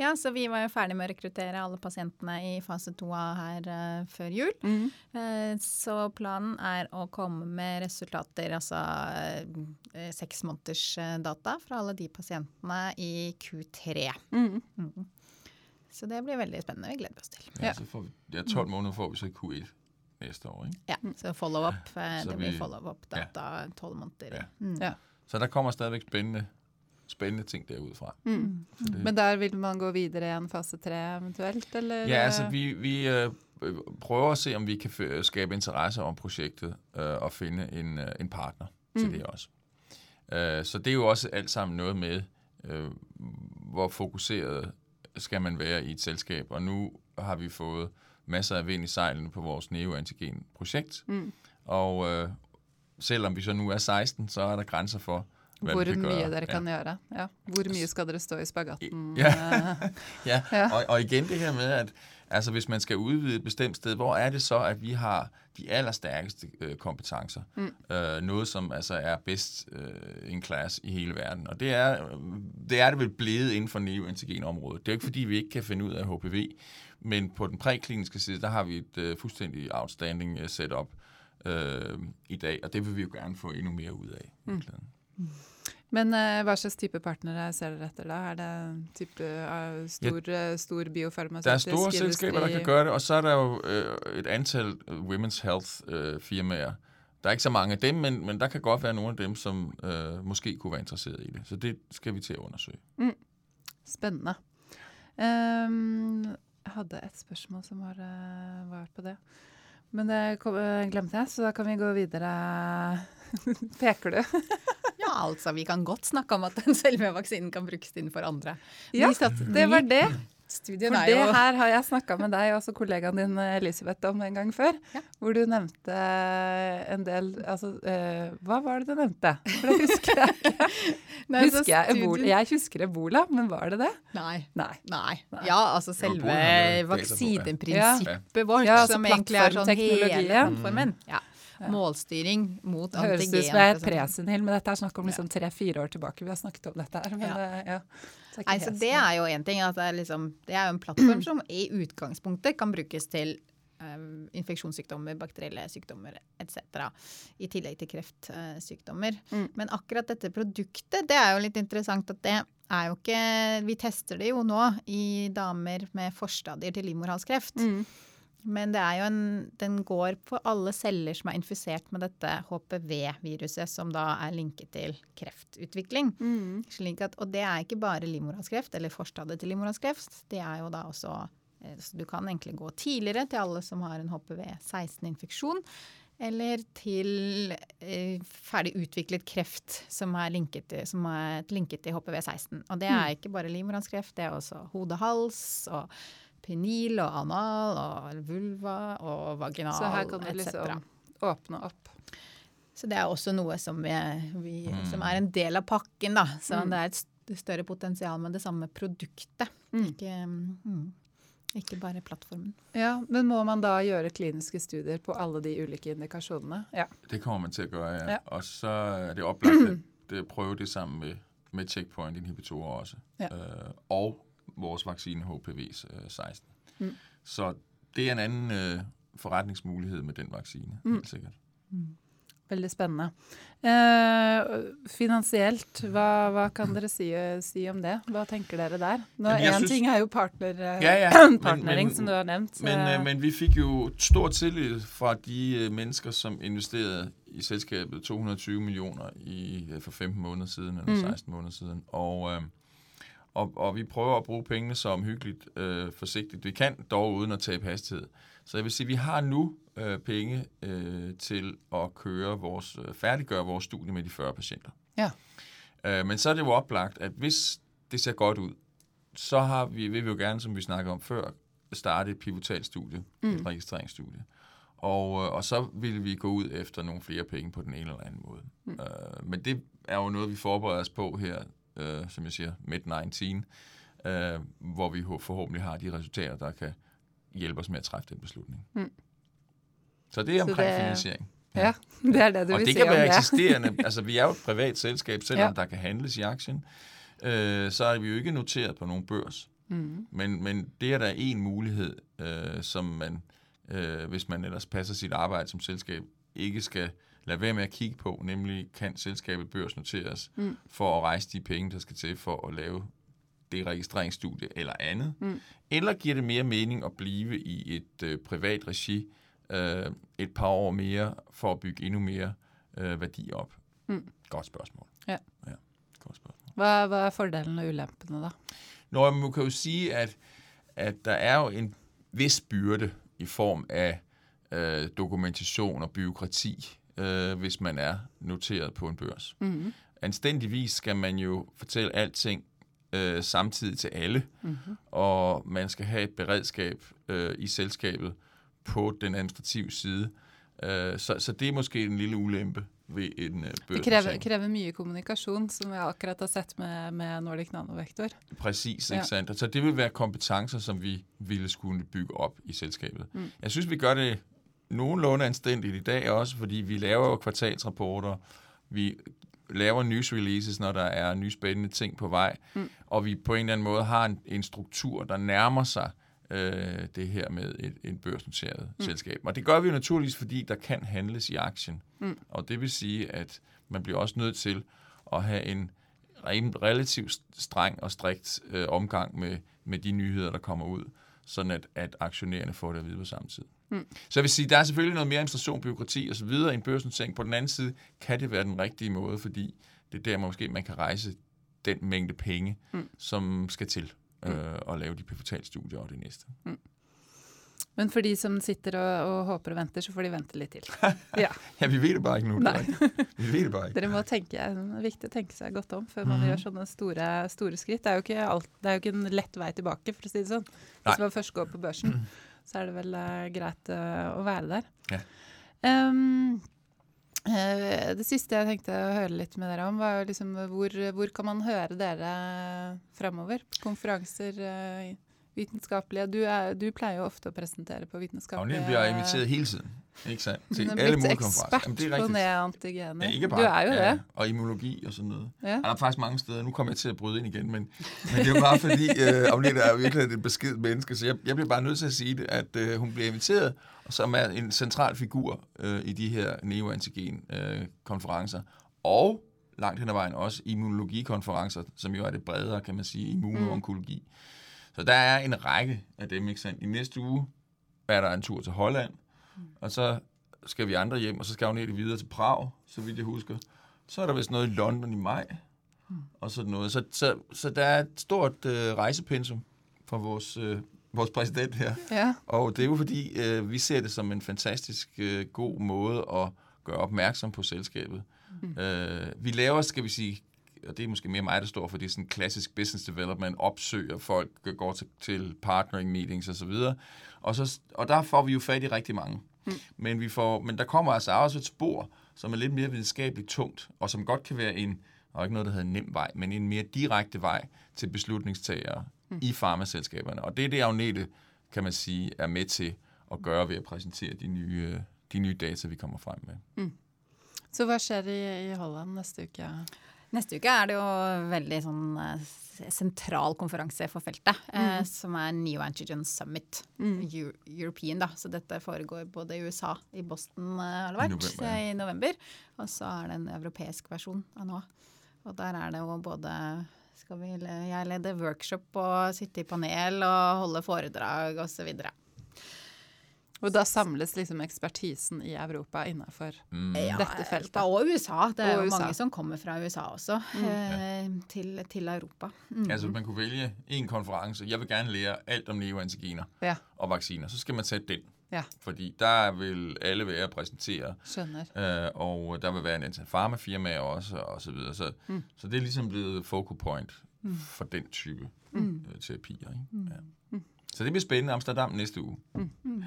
Ja, så vi var jo ferdig med å rekruttere alle pasientene i fase to her eh, før jul. Eh, så planen er å komme med resultater, altså eh, seks måneders data fra alle de pasientene i Q3. Mm. Så det blir veldig spennende. Vi gleder oss til. Ja, Ja. så får vi, ja, 12 måneder får vi så Q1 næste år, ikke? Ja, så follow-up. eh, det blir vi- follow-up-data tolv måneder. Ja. Mm. Ja. Så der kommer stadigvæk spændende, spændende ting derudfra. Mm. Så det, Men der vil man gå videre i en fase tre eventuelt, eller? Ja, altså vi, vi øh, øh, prøver at se, om vi kan skabe interesse om projektet øh, og finde en, øh, en partner til Mm. det også. Øh, så det er jo også alt sammen noget med, øh, hvor fokuseret skal man være i et selskab. Og nu har vi fået masser af vind i sejlene på vores neoantigen-projekt. Mm. Og øh, selvom vi så nu er 16, så er der grænser for, hvad Hvor vi kan mye gøre. dere kan gjøre. Ja. Hvor mye skal dere stå i spagatten? Ja. Ja, [laughs] Ja. ja. Og, og igen det her med, at altså, hvis man skal udvide et bestemt sted, hvor er det så, at vi har de allerstærkeste øh, kompetencer? Mm. Øh, noget, som altså er bedst øh, in class i hele verden. Og det er, øh, det er det vel blevet inden for neoantigenområdet. Det er jo ikke, fordi vi ikke kan finde ud af HPV, men på den prækliniske side, der har vi et øh, fuldstændig outstanding øh, setup øh, i dag, og det vil vi jo gerne få endnu mere ud af. Mm. Men eh, hva slags type partnere ser dere etter da? Er det type eh, stor, eh, stor biofarmasøytisk Der er store selskaber, der kan gøre det, og så er der jo øh, et antal øh, women's health øh, firmaer, der er ikke så mange af dem, men, men der kan godt være nogle af dem, som øh, måske kunne være interesseret i det. Så det skal vi til at undersøge. Spennende. Ehm, jeg hadde et spørsmål som var, eh, var på det. Men det kom, eh, glemte jeg, så da kan vi gå videre. [laughs] Peker du? [laughs] Ja, altså, vi kan godt snakke om at den selve vaksinen kan brukes innenfor andre. Ja, Vi satt- det var det. Studien For er det jo her har jeg snakka med deg og også kollegaen din Elisabeth om en gang før. Ja. Hvor du nevnte en del Altså, eh, hva var det du nevnte? For det husker jeg ikke. [laughs] Husker jeg, ebola? jeg husker ebola, men var det det? Nei. Nei. Nei. Ja, altså selve ja. vaksineprinsippet vårt, Ja, altså som egentlig er sånn hele plattformen. Ja. Målstyring mot Det høres ut som antigen. jeg er presenil, men dette er snakk om liksom tre-fire år tilbake. Vi har snakket om dette her. Men Ja. Nei, så det er jo én ting. At det, er liksom, det er jo en plattform som i utgangspunktet kan brukes til eh, infeksjonssykdommer, bakterielle sykdommer etc. I tillegg til kreftsykdommer. Mm. Men akkurat dette produktet, det er jo litt interessant at det er jo ikke Vi tester det jo nå i damer med forstadier til livmorhalskreft. Mm. Men en, den går på alle celler som er infisert med dette HPV-viruset, som da er linket til kreftutvikling. Mm. At, og det er ikke bare livmorhalskreft, eller forstadiet til livmorhalskreft. Det er jo da også eh, så Du kan egentlig gå tidligere til alle som har en HPV-16-infeksjon. Eller til eh, ferdig utviklet kreft som er linket til, som er linket til HPV-16. Og det er ikke bare livmorhalskreft, det er også hode-hals og penil og anal og vulva og vaginal Så her kan du etc. liksom åpne opp. Så det er også noe som, vi, vi, Mm. som er en del av pakken, da. Så Mm. det er et st- større potensial med det samme produktet. Mm. Ikke, mm, ikke bare plattformen. Ja, Men må man da gjøre kliniske studier på alle de ulike indikasjonene? Ja. Det kommer man til at gøre, ja. Ja. Og så er det oplagt at [clears throat] øh, prøve det sammen med, med checkpoint-inhibitorer også. Ja. Øh, og vores vaccine HPV-16. Mm. Så det er en anden øh, forretningsmulighed med den vaccine, Mm. helt sikkert. Veldig spennende. Eh, finansielt, hva, hva kan dere si, si om det? Hva tenker dere der? Nå, en synes- ting er jo partner, eh, Ja, ja, [clears throat] men- partnering, men- som du har nevnt. Men, eh, øh, men vi fik jo stor tillid fra de øh, mennesker, som investerede i selskabet 220 millioner i, øh, for 15 måneder siden, eller Mm. 16 måneder siden. Og, øh, og, og vi prøver at bruge pengene så omhyggeligt øh, forsigtigt. Vi kan dog uden at tabe hastighed. Så jeg vil sige, at vi har nu øh, penge øh, til at køre vores, øh, færdiggøre vores studie med de 40 patienter. Ja. Øh, men så er det jo oplagt, at hvis det ser godt ud, så har vi, vil vi jo gerne, som vi snakkede om før, starte et pivotalt studie, mm. et registreringsstudie. Og, øh, og så vil vi gå ud efter nogle flere penge på den ene eller anden måde. Mm. Øh, men det er jo noget, vi forbereder os på her, øh, som jeg siger, mid-19, øh, hvor vi forhåbentlig har de resultater, der kan hjælpe os med at træffe den beslutning. Mm. Så det er omkring det- finansiering. ja, [laughs] det er det du Og det kan om være det. eksisterende. [laughs] altså, vi er jo et privat selskab, selvom Ja. der kan handles i aktien. Øh, så er vi jo ikke noteret på nogen børs. Mm. Men, men det er der en mulighed, øh, som man, øh, hvis man ellers passer sit arbejde som selskab, ikke skal lade være med at kigge på, nemlig kan selskabet børsnoteres Mm. for at rejse de penge, der skal til for at lave det registreringsstudie eller andet. Mm. Eller giver det mere mening at blive i et øh, privat regi øh, et par år mere for at bygge endnu mere øh, værdi op? Mm. Godt spørgsmål. Ja. ja godt spørgsmål. Hva, hva er fordelene og ulempene, da? Nå, man kan jo sige, at, at der er jo en vis byrde i form af øh, dokumentation og byråkrati, øh, hvis man er noteret på en børs. Mm. Anstændigvis skal man jo fortælle alting øh, samtidig til alle, Mm-hmm. og man skal have et beredskab øh, i selskabet på den administrative side. Øh, så, så det er måske en lille ulempe ved en øh, Det krever, børsnotering. krever mye kommunikasjon, som jeg akkurat har sett med, med Nordic Nanovektor. Præcis, Ja. ikke sandt? Så det vil være kompetencer, som vi ville skulle bygge op i selskabet. Mm. Jeg synes, vi gør det nogenlunde anstændigt i dag også, fordi vi laver jo kvartalsrapporter, vi laver news releases, når der er nye spændende ting på vej, Mm. og vi på en eller anden måde har en, en struktur, der nærmer sig øh, det her med et, et børsnoteret mm. selskab. Og det gør vi jo naturligvis, fordi der kan handles i aktien. Mm. Og det vil sige, at man bliver også nødt til at have en en relativt streng og strikt øh, omgang med, med de nyheder, der kommer ud, sådan at, at aktionærerne får det at vide på samme tid. Mm. Så jeg vil sige, der er selvfølgelig noget mere administration, byråkrati og så videre i en børsnotering. På den anden side kan det være den rigtige måde, fordi det er der måske, man kan rejse den mængde penge, mm. som skal til øh, at lave de pivotalstudier og det næste. Mm. Men for de som sitter og, og håper og venter, så får de vente litt til. [laughs] Ja, ja vi vet det bare ikke nu. Nei. Vi vet det bare ikke. Dere må tenke, det er viktig å tenke seg godt om før man mm. gjør sånne store, store skritt. Det er, jo ikke alt, det er jo ikke en lett vei tilbake, for å si det sånn. Hvis man først går på børsen, [clears throat] så er det vel uh, greit uh, å være der. Ja. Um, det siste jeg tenkte å høre litt med dere om, var liksom hvor, hvor kan man høre dere fremover? Konferanser? vitenskapelige. Du, er, du pleier jo ofte å presentere på vitenskapelige Agnete bliver inviteret hele tiden. Ikke sant? Til er alle blitt ekspert Jamen, det er på neantigener. Ja, ikke bare, du er jo ja, det. Og immunologi og sådan noget. Ja. Der er faktisk mange steder. Nu kommer jeg til at bryde ind igen, men, men det er jo bare fordi, uh, Agnete er virkelig et besked menneske, så jeg, jeg bliver bare nødt til at sige det, at uh, hun bliver inviteret, og som er en central figur uh, i de her neoantigen-konferencer. Uh, og langt hen ad vejen også immunologikonferencer, som jo er det bredere, kan man sige, immunoonkologi. Mm. Så der er en række af dem, ikke sandt? I næste uge er der en tur til Holland. Og så skal vi andre hjem, og så skal hun ned videre til Prag, så vidt jeg husker. Så er der vist noget i London i maj, mm. og sådan noget. Så, så, så der er et stort øh, rejsepensum fra vores, øh, vores præsident her. Ja. Og det er jo fordi, øh, vi ser det som en fantastisk øh, god måde at gøre opmærksom på selskabet. Mm. Øh, vi laver, skal vi sige, og det er måske mere mig, der står for det, sådan klassisk business development, opsøger folk, går til, til partnering meetings osv. Og, så, og der får vi jo fat i rigtig mange. Mm. Men, vi får, men der kommer altså også et spor, som er lidt mere videnskabeligt tungt, og som godt kan være en, og ikke noget, der hedder en nem vej, men en mere direkte vej til beslutningstagere mm. i farmaselskaberne. Og det er det, Agnete, kan man sige, er med til at gøre ved at præsentere de nye, de nye data, vi kommer frem med. Mm. Så hvad sker det i Holland næste uke? Neste uke er det jo veldig sånn uh, sentral konferanse for feltet, mm. uh, som er Neoantigen Summit mm. European. da, Så dette foregår både i USA, i Boston uh, har det vært, november, ja. i november. Og så er det en europeisk versjon av nå. Og der er det jo både skal vi, Jeg leder workshop og sitte i panel og holde foredrag osv. Og da samles liksom ekspertisen i Europa innenfor mm. dette feltet. Ja, og USA. Det er og jo USA. mange som kommer fra USA også, mm. eh, til, til, Europa. Mm. Altså, man kunne vælge en konference. Jeg vil gerne lære alt om neoantiginer ja. og vacciner. Så skal man tage den. Ja. Fordi der vil alle være at præsentere. Skønner. Øh, og der vil være en antal farmafirmaer også, og så videre. Så, mm. så det er ligesom blevet focal point mm. for den type mm. øh, terapier. Ikke? Mm. Ja. Mm. Så det bliver spændende Amsterdam næste uge. Mm. Mm.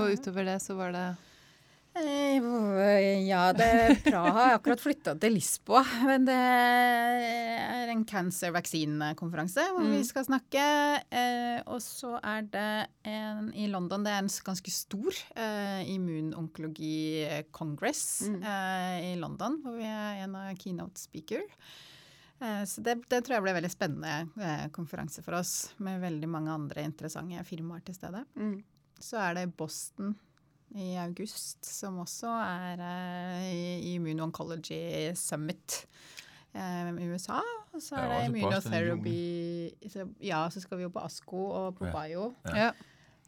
Og utover det så var det eh, ja, det, Praha har akkurat flytta til Lisboa. Men det er en cancer vaccine-konferanse hvor mm. vi skal snakke. Eh, og så er det en i London. Det er en ganske stor eh, immunonkologi congress mm. eh, i London, hvor vi er en av keynote speaker. Eh, så det, det, tror jeg blir en veldig spennende eh, konferanse for oss, med veldig mange andre interessante firmaer til stede. Mm. Så er det Boston i august, som også er uh, i Immuno-Oncology Summit uh, i USA. Og så er det Immunotherapy så, Ja, så skal vi jo på ASKO og på ja. Bio. Ja. ja.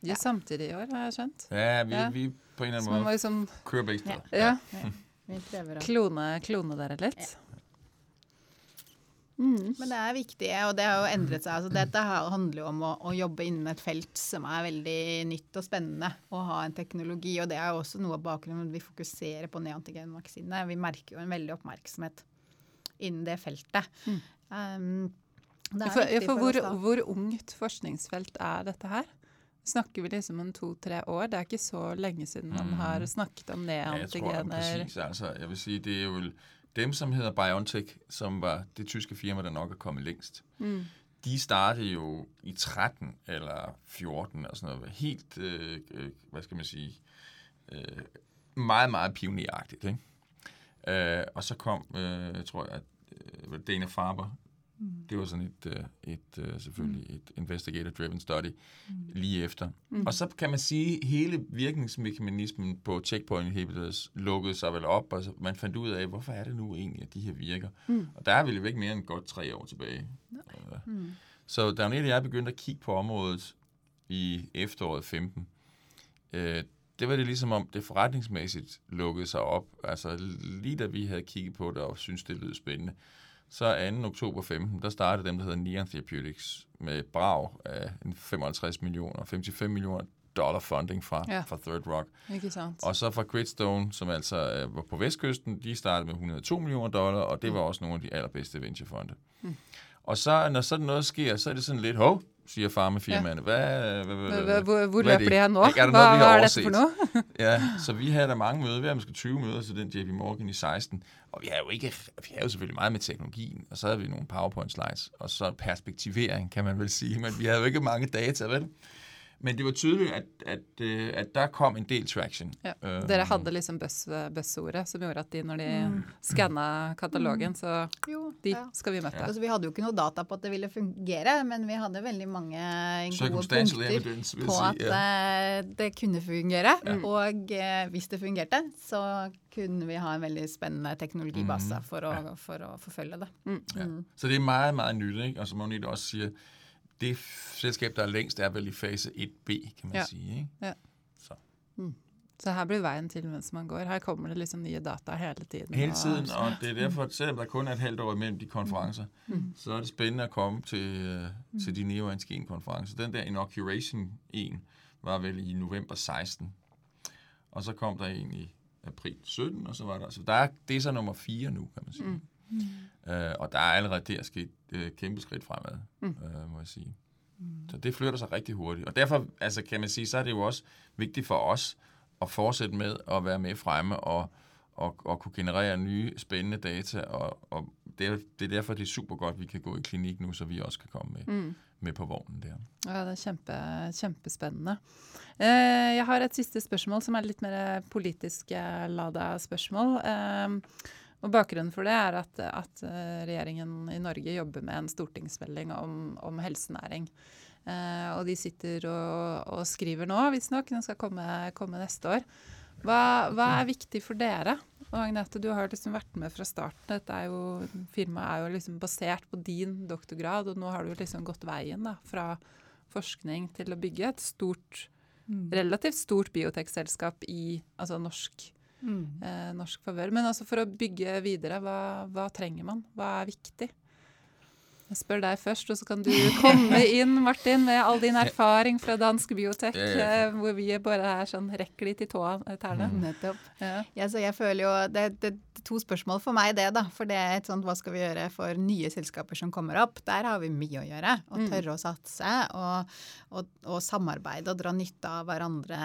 De er samtidig i år, har jeg skjønt. Ja, vi, ja. vi på en eller annen måte liksom, kører begge steder. Ja. ja. Klone, klone dere litt. Mm. Men det er viktig, og det har jo endret seg. Altså, dette handler jo om å, å, jobbe innen et felt som er veldig nytt og spennende. Å ha en teknologi. Og det er jo også noe av bakgrunnen vi fokuserer på neantigenvaksinene. Vi merker jo en veldig oppmerksomhet innen det feltet. Mm. Um, det for, for, for hvor, hvor, ungt forskningsfelt er dette her? Snakker vi liksom om to-tre år? Det er ikke så lenge siden man mm. har snakket om neantigener. Ja, jeg tror præcis, altså, jeg vil si det er jo dem, som hedder BioNTech, som var det tyske firma, der nok er kommet længst, mm. de startede jo i 13 eller 14 og sådan noget. Helt, øh, øh, hvad skal man sige, øh, meget, meget pioneragtigt. Ikke? Øh, og så kom, øh, tror jeg, at øh, Dana Farber Mm. Det var sådan et, øh, et, et øh, selvfølgelig mm. et investigator-driven study mm. lige efter. Mm. Og så kan man sige, at hele virkningsmekanismen på checkpoint inhibitors lukkede sig vel op, og så man fandt ud af, hvorfor er det nu egentlig, at de her virker. Mm. Og der er vel ikke mere end godt tre år tilbage. Okay. Mm. Så er og jeg begyndte at kigge på området i efteråret 15. øh, det var det ligesom om, det forretningsmæssigt lukkede sig op. Altså lige da vi havde kigget på det og synes det lød spændende, så 2. oktober 15, der startede dem, der hedder Neon Therapeutics, med brag af en 55 millioner, 55 millioner dollar funding fra, Ja. fra Third Rock. Og så fra Gridstone, som altså øh, var på vestkysten, de startede med 102 millioner dollar, og det var også nogle af de allerbedste venturefonde. Mm. Og så, når sådan noget sker, så er det sådan lidt, hov, siger farmafirmaerne. Hvad, hvad, hvad, Hvor, hvad, hvor, hvor hvad er løper de hen nå? Ikke, Er der noget, vi hva har er overset? for noe? [laughs] Ja, så vi havde der mange møder. Vi havde måske 20 møder til den JP Morgan i 16. Og vi havde jo ikke, vi havde jo selvfølgelig meget med teknologien, og så havde vi nogle PowerPoint slides, og så perspektivering, kan man vel sige, men vi havde jo ikke mange data, vel? Men det var tydeligt, at, at, øh, at der kom en del traction. Ja. Øh, Dere hadde liksom buzz- buzzordet som gjorde at de, når de skanna katalogen, så Jo, de ja. skal vi møte. Altså, vi hadde jo ikke noe data på at det ville fungere, men vi hadde veldig mange gode punkter evidence, på jeg at ja. eh, det kunne fungere. Og eh, hvis det fungerte, så kunne vi ha en veldig spennende teknologibase for, å, for å forfølge det. Ja. Så det er meget, meget nyt, ikke? Og som Agnete også siger, det selskab, der er længst, er vel i fase 1B, kan man Ja. sige, ikke? Ja. Så. Så her blir veien til mens man går. Her kommer det liksom nye data hele tiden. Hele og- tiden, og det er derfor, selvom der kun er et halvt år imellem de konferencer, mm. så er det spændende at komme til, uh, til de Neo konferencer Den der Inauguration 1 var vel i november 16, og så kom der en i april 17, og så var der, så der er, det er så nummer 4 nu, kan man sige. Mm. Uh, og der er allerede der sket uh, kæmpe skridt fremad, mm. uh, må jeg sige. Mm. Så det flytter sig rigtig hurtigt. Og derfor, altså kan man sige, så er det jo også vigtigt for os at fortsætte med at være med fremme og, og, og kunne generere nye spændende data. Og, og det, er, det er derfor, det er super godt, at vi kan gå i klinik nu, så vi også kan komme med, mm. med på vognen der. Ja, det er kjempe, kjempespennende. Eh, jeg har et siste spørsmål som er litt mer politisk lada spørsmål. Eh, og Bakgrunnen for det er at, at eh, regjeringen i Norge jobber med en stortingsmelding om, om helsenæring. Eh, og de sitter og, og skriver nå, visstnok. Den skal komme, komme neste år. Hva, hva er viktig for dere? Og Agnete, du har liksom vært med fra starten. Dette er jo, Firmaet er jo liksom basert på din doktorgrad, og nå har du liksom gått veien da, fra forskning til å bygge et stort, relativt stort biotekselskap i altså norsk, Mm. eh, norsk favør. Men altså for å bygge videre, hva, hva trenger man? Hva er viktig? Jeg spør deg først, og så kan du komme [laughs] inn, Martin, med all din erfaring fra dansk biotek, eh, hvor vi bare er sånn rekker litt i tåa, eh, tærne. Nettopp. Ja. Ja, så jeg føler jo, det, det er to spørsmål for meg det, da. For det er et sånt hva skal vi gjøre for nye selskaper som kommer opp. Der har vi mye å gjøre. Å tørre å satse og, og, og samarbeide og dra nytte av hverandre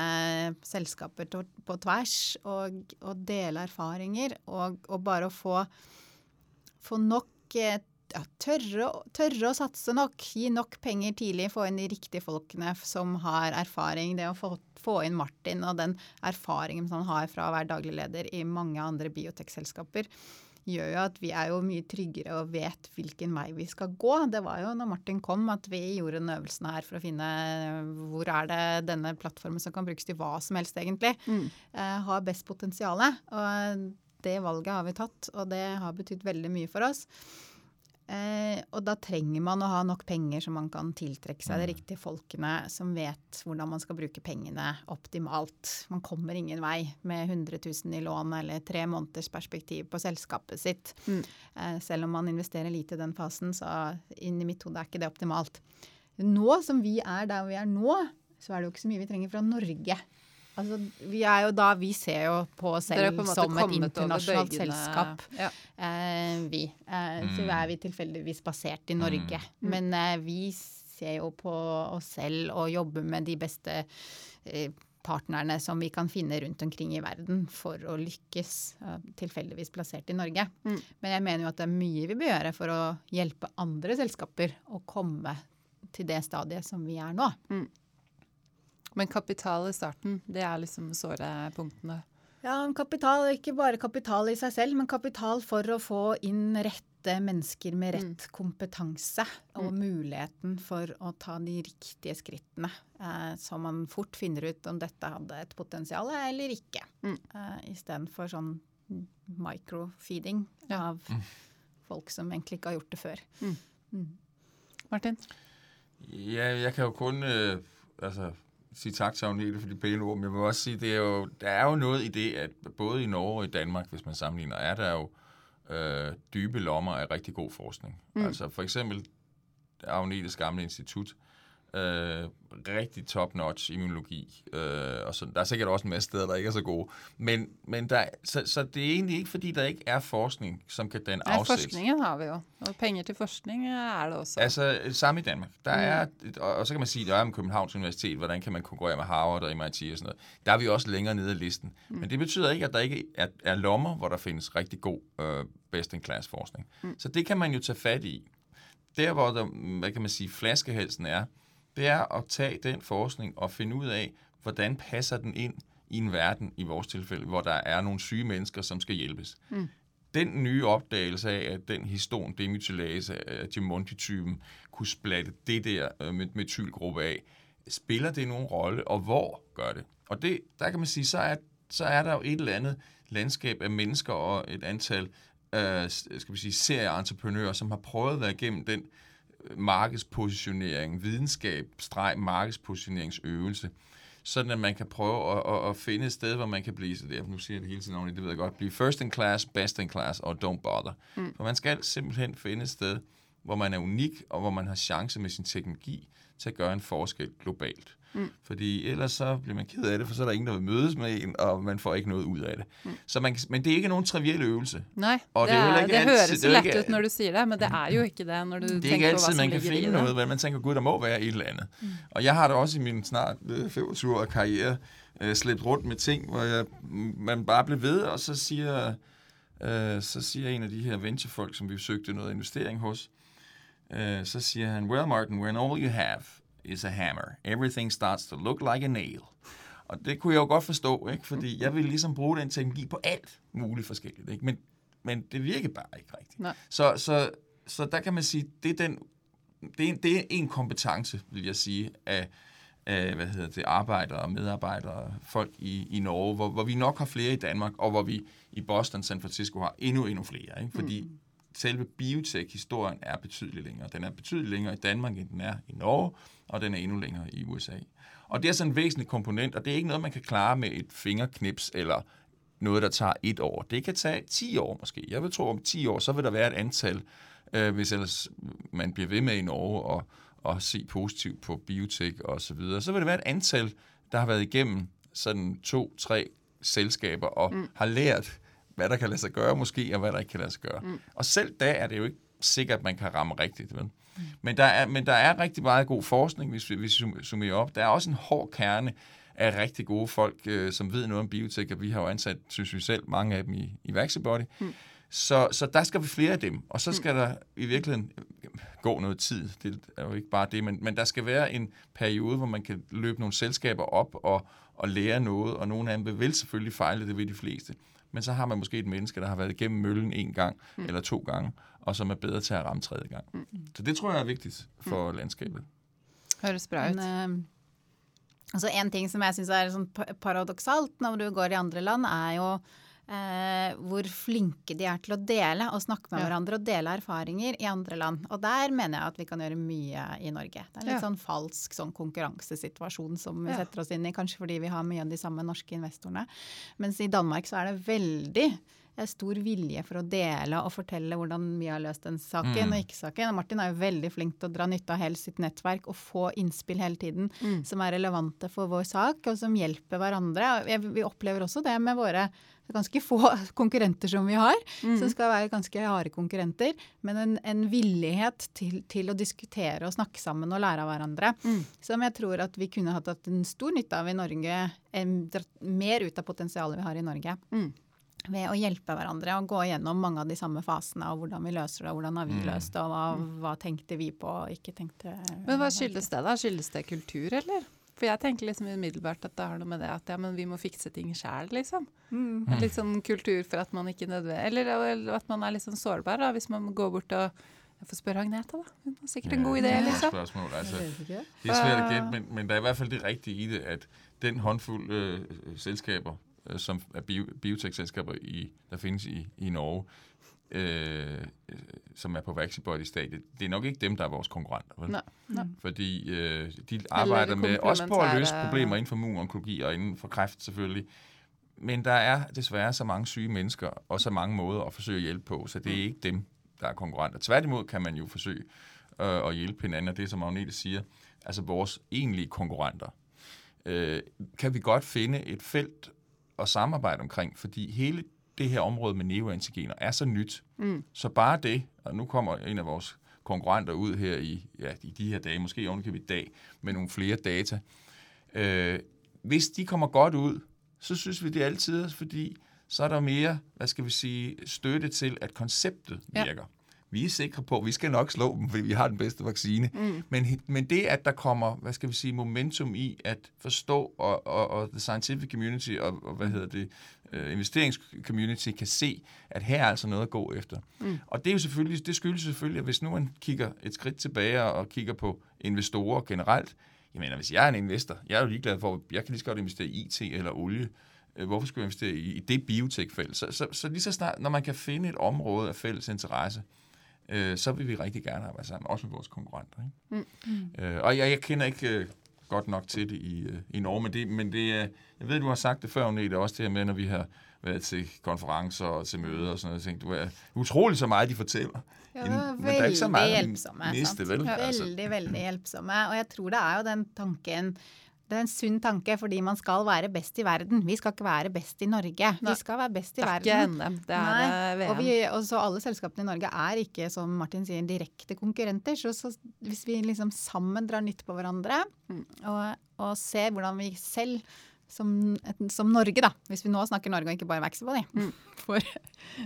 selskaper to- på tvers. Og, og dele erfaringer. Og, og bare å få, få nok eh, ja, tørre, tørre å satse nok. Gi nok penger tidlig. Få inn de riktige folkene som har erfaring. Det å få, få inn Martin og den erfaringen som han har fra å være daglig leder i mange andre biotekselskaper, gjør jo at vi er jo mye tryggere og vet hvilken vei vi skal gå. Det var jo når Martin kom at vi gjorde den øvelsen her for å finne hvor er det denne plattformen som kan brukes til hva som helst, egentlig, eh, har best potensial. Og det valget har vi tatt, og det har betydd veldig mye for oss. Eh, og da trenger man å ha nok penger så man kan tiltrekke seg de riktige folkene som vet hvordan man skal bruke pengene optimalt. Man kommer ingen vei med 100 000 i lån eller tre måneders perspektiv på selskapet sitt. Eh, selv om man investerer lite i den fasen, så inn i mitt hode er ikke det optimalt. Nå som vi er der vi er nå, så er det jo ikke så mye vi trenger fra Norge. Altså, vi er jo da, vi ser jo på oss selv på en måte som et internasjonalt selskap. Ja. Eh, vi. Eh, Så er vi tilfeldigvis basert i Norge. Mm. Men eh, vi ser jo på oss selv og jobber med de beste eh, partnerne som vi kan finne rundt omkring i verden for å lykkes, eh, tilfeldigvis plassert i Norge. Mm. Men jeg mener jo at det er mye vi bør gjøre for å hjelpe andre selskaper å komme til det stadiet som vi er nå. Men kapital i starten, det er liksom såre punktene. Ja, kapital, ikke bare kapital i seg selv, men kapital for å få inn rette mennesker med rett kompetanse og muligheten for å ta de riktige skrittene, eh, så man fort finner ut om dette hadde et potensial eller ikke. Mm. Eh, Istedenfor sånn microfeeding Ja. av folk som egentlig ikke har gjort det før. Martin? Ja, jeg kan jo kun øh, altså, sige tak til Agnete for de pæne ord, men jeg vil også sige, det er jo, der er jo noget i det, at både i Norge og i Danmark, hvis man sammenligner, er der jo øh, dybe lommer af rigtig god forskning. Mm. Altså for eksempel Agnetes gamle institut, øh, rigtig top-notch immunologi, øh, og så, der er sikkert også en masse steder, der ikke er så gode. Men, men der, så, så det er egentlig ikke, fordi der ikke er forskning, som kan Nej, afsæt. forskningen har vi jo. Og penge til forskning er det også. Altså, samme i Danmark. Der Mm. er, og, og så kan man sige, der er med Københavns Universitet, hvordan kan man konkurrere med Harvard og MIT og sådan noget. Der er vi også længere nede i listen. Mm. Men det betyder ikke, at der ikke er, er lommer, hvor der findes rigtig god øh, best-in-class forskning. Mm. Så det kan man jo tage fat i. Der, hvor der, hvad kan man sige, flaskehalsen er, det er at tage den forskning og finde ud af, hvordan passer den ind i en verden, i vores tilfælde, hvor der er nogle syge mennesker, som skal hjælpes. Mm. Den nye opdagelse af, at den histon demethylase af Gemonti-typen kunne splatte det der øh, met- metylgruppe af, spiller det nogen rolle, og hvor gør det? Og det, der kan man sige, så er, så er der jo et eller andet landskab af mennesker og et antal øh, skal vi sige, serieentreprenører, som har prøvet at være igennem den øh, markedspositionering, videnskab, streg, markedspositioneringsøvelse, sådan at man kan prøve at, at, at finde et sted, hvor man kan blive, så det, nu siger jeg det hele tiden, Agne, det ved jeg godt, blive first in class, best in class og don't bother. Mm. For man skal simpelthen finde et sted, hvor man er unik, og hvor man har chance med sin teknologi til at gøre en forskel globalt. Mm. Fordi ellers så bliver man ked af det, for så er der ingen, der vil mødes med en, og man får ikke noget ud af det. Mm. Så man, men det er ikke nogen triviel øvelse. Nei, Og det, det er er, ikke det altid- høres det så er ikke- ut når du sier det, men det er jo ikke det når du Det er ikke tenker på hva altid, som man kan finde det. noget, men man tænker, gud, der må være et eller andet. Mm. Og jeg har da også i min snart øh, 25 år karriere øh, slæbt rundt med ting, hvor jeg, man bare blev ved, og så siger, øh, så siger en af de her venturefolk, som vi søgte noget investering hos, øh, så siger han, well Martin, when all you have is a hammer, everything starts to look like a nail. Og det kunne jeg jo godt forstå, ikke? fordi jeg ville ligesom bruge den teknologi på alt muligt forskelligt. Ikke? Men, men det virkede bare ikke rigtigt. Nej. Så, så, så der kan man sige, det er, den, det, er en, det er en kompetence, vil jeg sige, af, af hvad hedder det, arbejdere og medarbejdere, folk i, i Norge, hvor, hvor vi nok har flere i Danmark, og hvor vi i Boston, San Francisco har endnu, endnu flere. Ikke? Fordi mm. selve biotech-historien er betydeligt længere. Den er betydeligt længere i Danmark, end den er i Norge, og den er endnu længere i USA. Og det er sådan en væsentlig komponent, og det er ikke noget, man kan klare med et fingerknips, eller noget, der tager et år. Det kan tage 10 år måske. Jeg vil tro, om 10 år, så vil der være et antal, øh, hvis ellers man bliver ved med i Norge og, og se positivt på biotek og så videre, så vil der være et antal, der har været igennem sådan to, tre selskaber og mm. har lært, hvad der kan lade sig gøre måske, og hvad der ikke kan lade sig gøre. Mm. Og selv da er det jo ikke sikkert, at man kan ramme rigtigt. Vel? Mm. Men, der er, men der er rigtig meget god forskning, hvis vi, hvis vi summerer op. Der er også en hård kerne af rigtig gode folk, øh, som ved noget om biotek, og vi har jo ansat, synes vi selv, mange af dem i, i Vaxibody. Mm. Så, så der skal vi flere af dem, og så skal mm. der i virkeligheden gå noget tid. Det er jo ikke bare det, men, men der skal være en periode, hvor man kan løbe nogle selskaber op og, og lære noget, og nogle af dem vil selvfølgelig fejle, det ved de fleste. Men så har man måske et menneske, der har været igennem møllen en gang mm. eller to gange, og som er bedre til at ramme tredje gang. Mm. Så det tror jeg er vigtigt for mm. landskabet. Høres bra ut. Men, eh, altså en ting som jeg syns er sånn pa- paradoksalt når du går i andre land, er jo eh, hvor flinke de er til å dele og snakke med Ja. hverandre og dele erfaringer i andre land. Og der mener jeg at vi kan gjøre mye i Norge. Det er en litt Ja. sånn falsk sånn konkurransesituasjon som vi Ja. setter oss inn i, kanskje fordi vi har mye av de samme norske investorene. Mens i Danmark så er det veldig eh, stor vilje for å dele og fortelle hvordan vi har løst den saken Mm. og ikke saken. Og Martin er jo veldig flink til å dra nytte av hele sitt nettverk og få innspill hele tiden som er relevante for vår sak, og som hjelper hverandre. Vi opplever også det med våre ganske få [laughs] konkurrenter som vi har, som skal være ganske harde konkurrenter, men en, en villighet til, til å diskutere og snakke sammen og lære av hverandre, som jeg tror at vi kunne hatt en stor nytte av i Norge, dratt mer ut av potensialet vi har i Norge. Mm. Ved å hjelpe hverandre og gå gjennom mange av de samme fasene, og hvordan vi løser det, og hvordan har vi løst det, og hva, hva tenkte vi på og ikke tenkte Men hva skyldes det, da? Skyldes det kultur, eller? For jeg tenker liksom umiddelbart at det har noe med det at ja, men vi må fikse ting sjæl, liksom. Mm. Litt sånn kultur for at man ikke nødvendig Eller, eller at man er litt sånn sårbar, da, hvis man går bort og Jeg får spørre Agnete, da. Hun har sikkert en god idé, liksom. Spørgsmål. Altså, det er svært at gætte, men, men der er i hvert fald det rigtige i det, at den håndfuld øh, selskaber, øh, som er bio, biotech-selskaber, i, der findes i, i Norge, øh, øh, som er på Vaxibody-stadiet, det er nok ikke dem, der er vores konkurrenter. Vel? Nej, nej. Fordi øh, de arbejder med også på at løse problemer inden for immunonkologi og inden for kræft selvfølgelig. Men der er desværre så mange syge mennesker og så mange måder at forsøge at hjælpe på, så det er ikke dem, der er konkurrenter. Tværtimod kan man jo forsøge øh, at hjælpe hinanden, og det som Agnete siger, altså vores egentlige konkurrenter, øh, kan vi godt finde et felt at samarbejde omkring, fordi hele det her område med neoantigener er så nyt, mm. så bare det, og nu kommer en af vores konkurrenter ud her i, ja, i de her dage, måske ovenikøbet i dag, med nogle flere data. Øh, hvis de kommer godt ud, så synes vi det er altid, fordi så er der mere, hvad skal vi sige, støtte til, at konceptet virker. Ja. Vi er sikre på, at vi skal nok slå dem, fordi vi har den bedste vaccine. Mm. Men, men det, at der kommer, hvad skal vi sige, momentum i at forstå, og, og, og the scientific community, og, og hvad hedder det, uh, investeringscommunity kan se, at her er altså noget at gå efter. Mm. Og det er jo selvfølgelig, det skyldes selvfølgelig, at hvis nu man kigger et skridt tilbage og kigger på investorer generelt, jeg mener, hvis jeg er en investor, jeg er jo ligeglad for, jeg kan lige så godt investere i IT eller olie, øh, hvorfor skulle jeg investere i, i det biotech-felt? Så, så, så lige så snart, når man kan finde et område af fælles interesse, øh, så vil vi rigtig gerne arbejde sammen, også med vores konkurrenter. Ikke? Mm. Mm. Øh, og jeg, jeg kender ikke øh, godt nok til det i, øh, i Norge, men det, men det er, jeg ved, du har sagt det før, det er også det her med, når vi har været til konferencer og til møder og sådan noget. Tænkte, du er utrolig så meget, de fortæller. Ja, men det er ikke så meget miste, vel? Ja, altså. veldig, veldig hjelpsomme. Og jeg tror det er jo den tanken det er en sunn tanke, fordi man skal være best i verden. Vi skal ikke være best i Norge. Vi skal være best i verden. Det er ikke NM, det er Nei. VM. Og, vi, og så alle selskapene i Norge er ikke, som Martin sier, direkte konkurrenter. Så, så hvis vi liksom sammen drar nytt på hverandre mm. og, og ser hvordan vi selv som, som, Norge, da, hvis vi nå snakker Norge og ikke bare Vaxibody, mm. [laughs]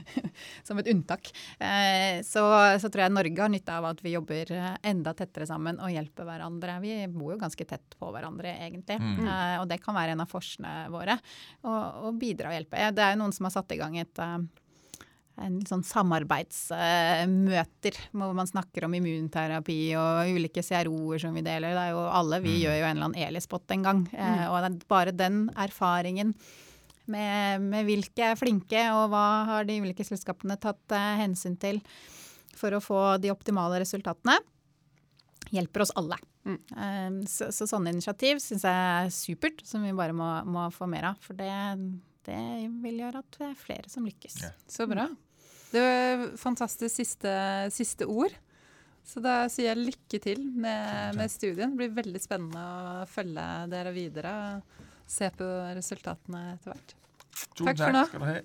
[laughs] som et unntak, eh, så, så, tror jeg Norge har nytte av at vi jobber eh, enda tettere sammen og hjelper hverandre. Vi bor jo ganske tett på hverandre, egentlig. Mm. Eh, og det kan være en av forsene våre å bidra og hjelpe. Det er jo noen som har satt i gang et eh, en sånn samarbeidsmøter hvor man snakker om immunterapi og ulike CRO-er som vi deler. Det er jo alle, Vi mm. gjør jo en eller annen Elispot en gang. Eh, mm. og bare den erfaringen med, med, hvilke er flinke, og hva har de ulike selskapene tatt uh, hensyn til for å få de optimale resultatene, hjelper oss alle. Mm. Um, så, så, sånne initiativ syns jeg er supert, som vi bare må, må få mer av. For det, det vil gjøre at det er flere som lykkes. Ja. Så bra. Det var fantastisk siste, siste ord. Så da sier jeg lykke til med, med, studien. Det blir veldig spennende å følge dere videre og se på resultatene etter hvert. Tusen takk, takk for nå.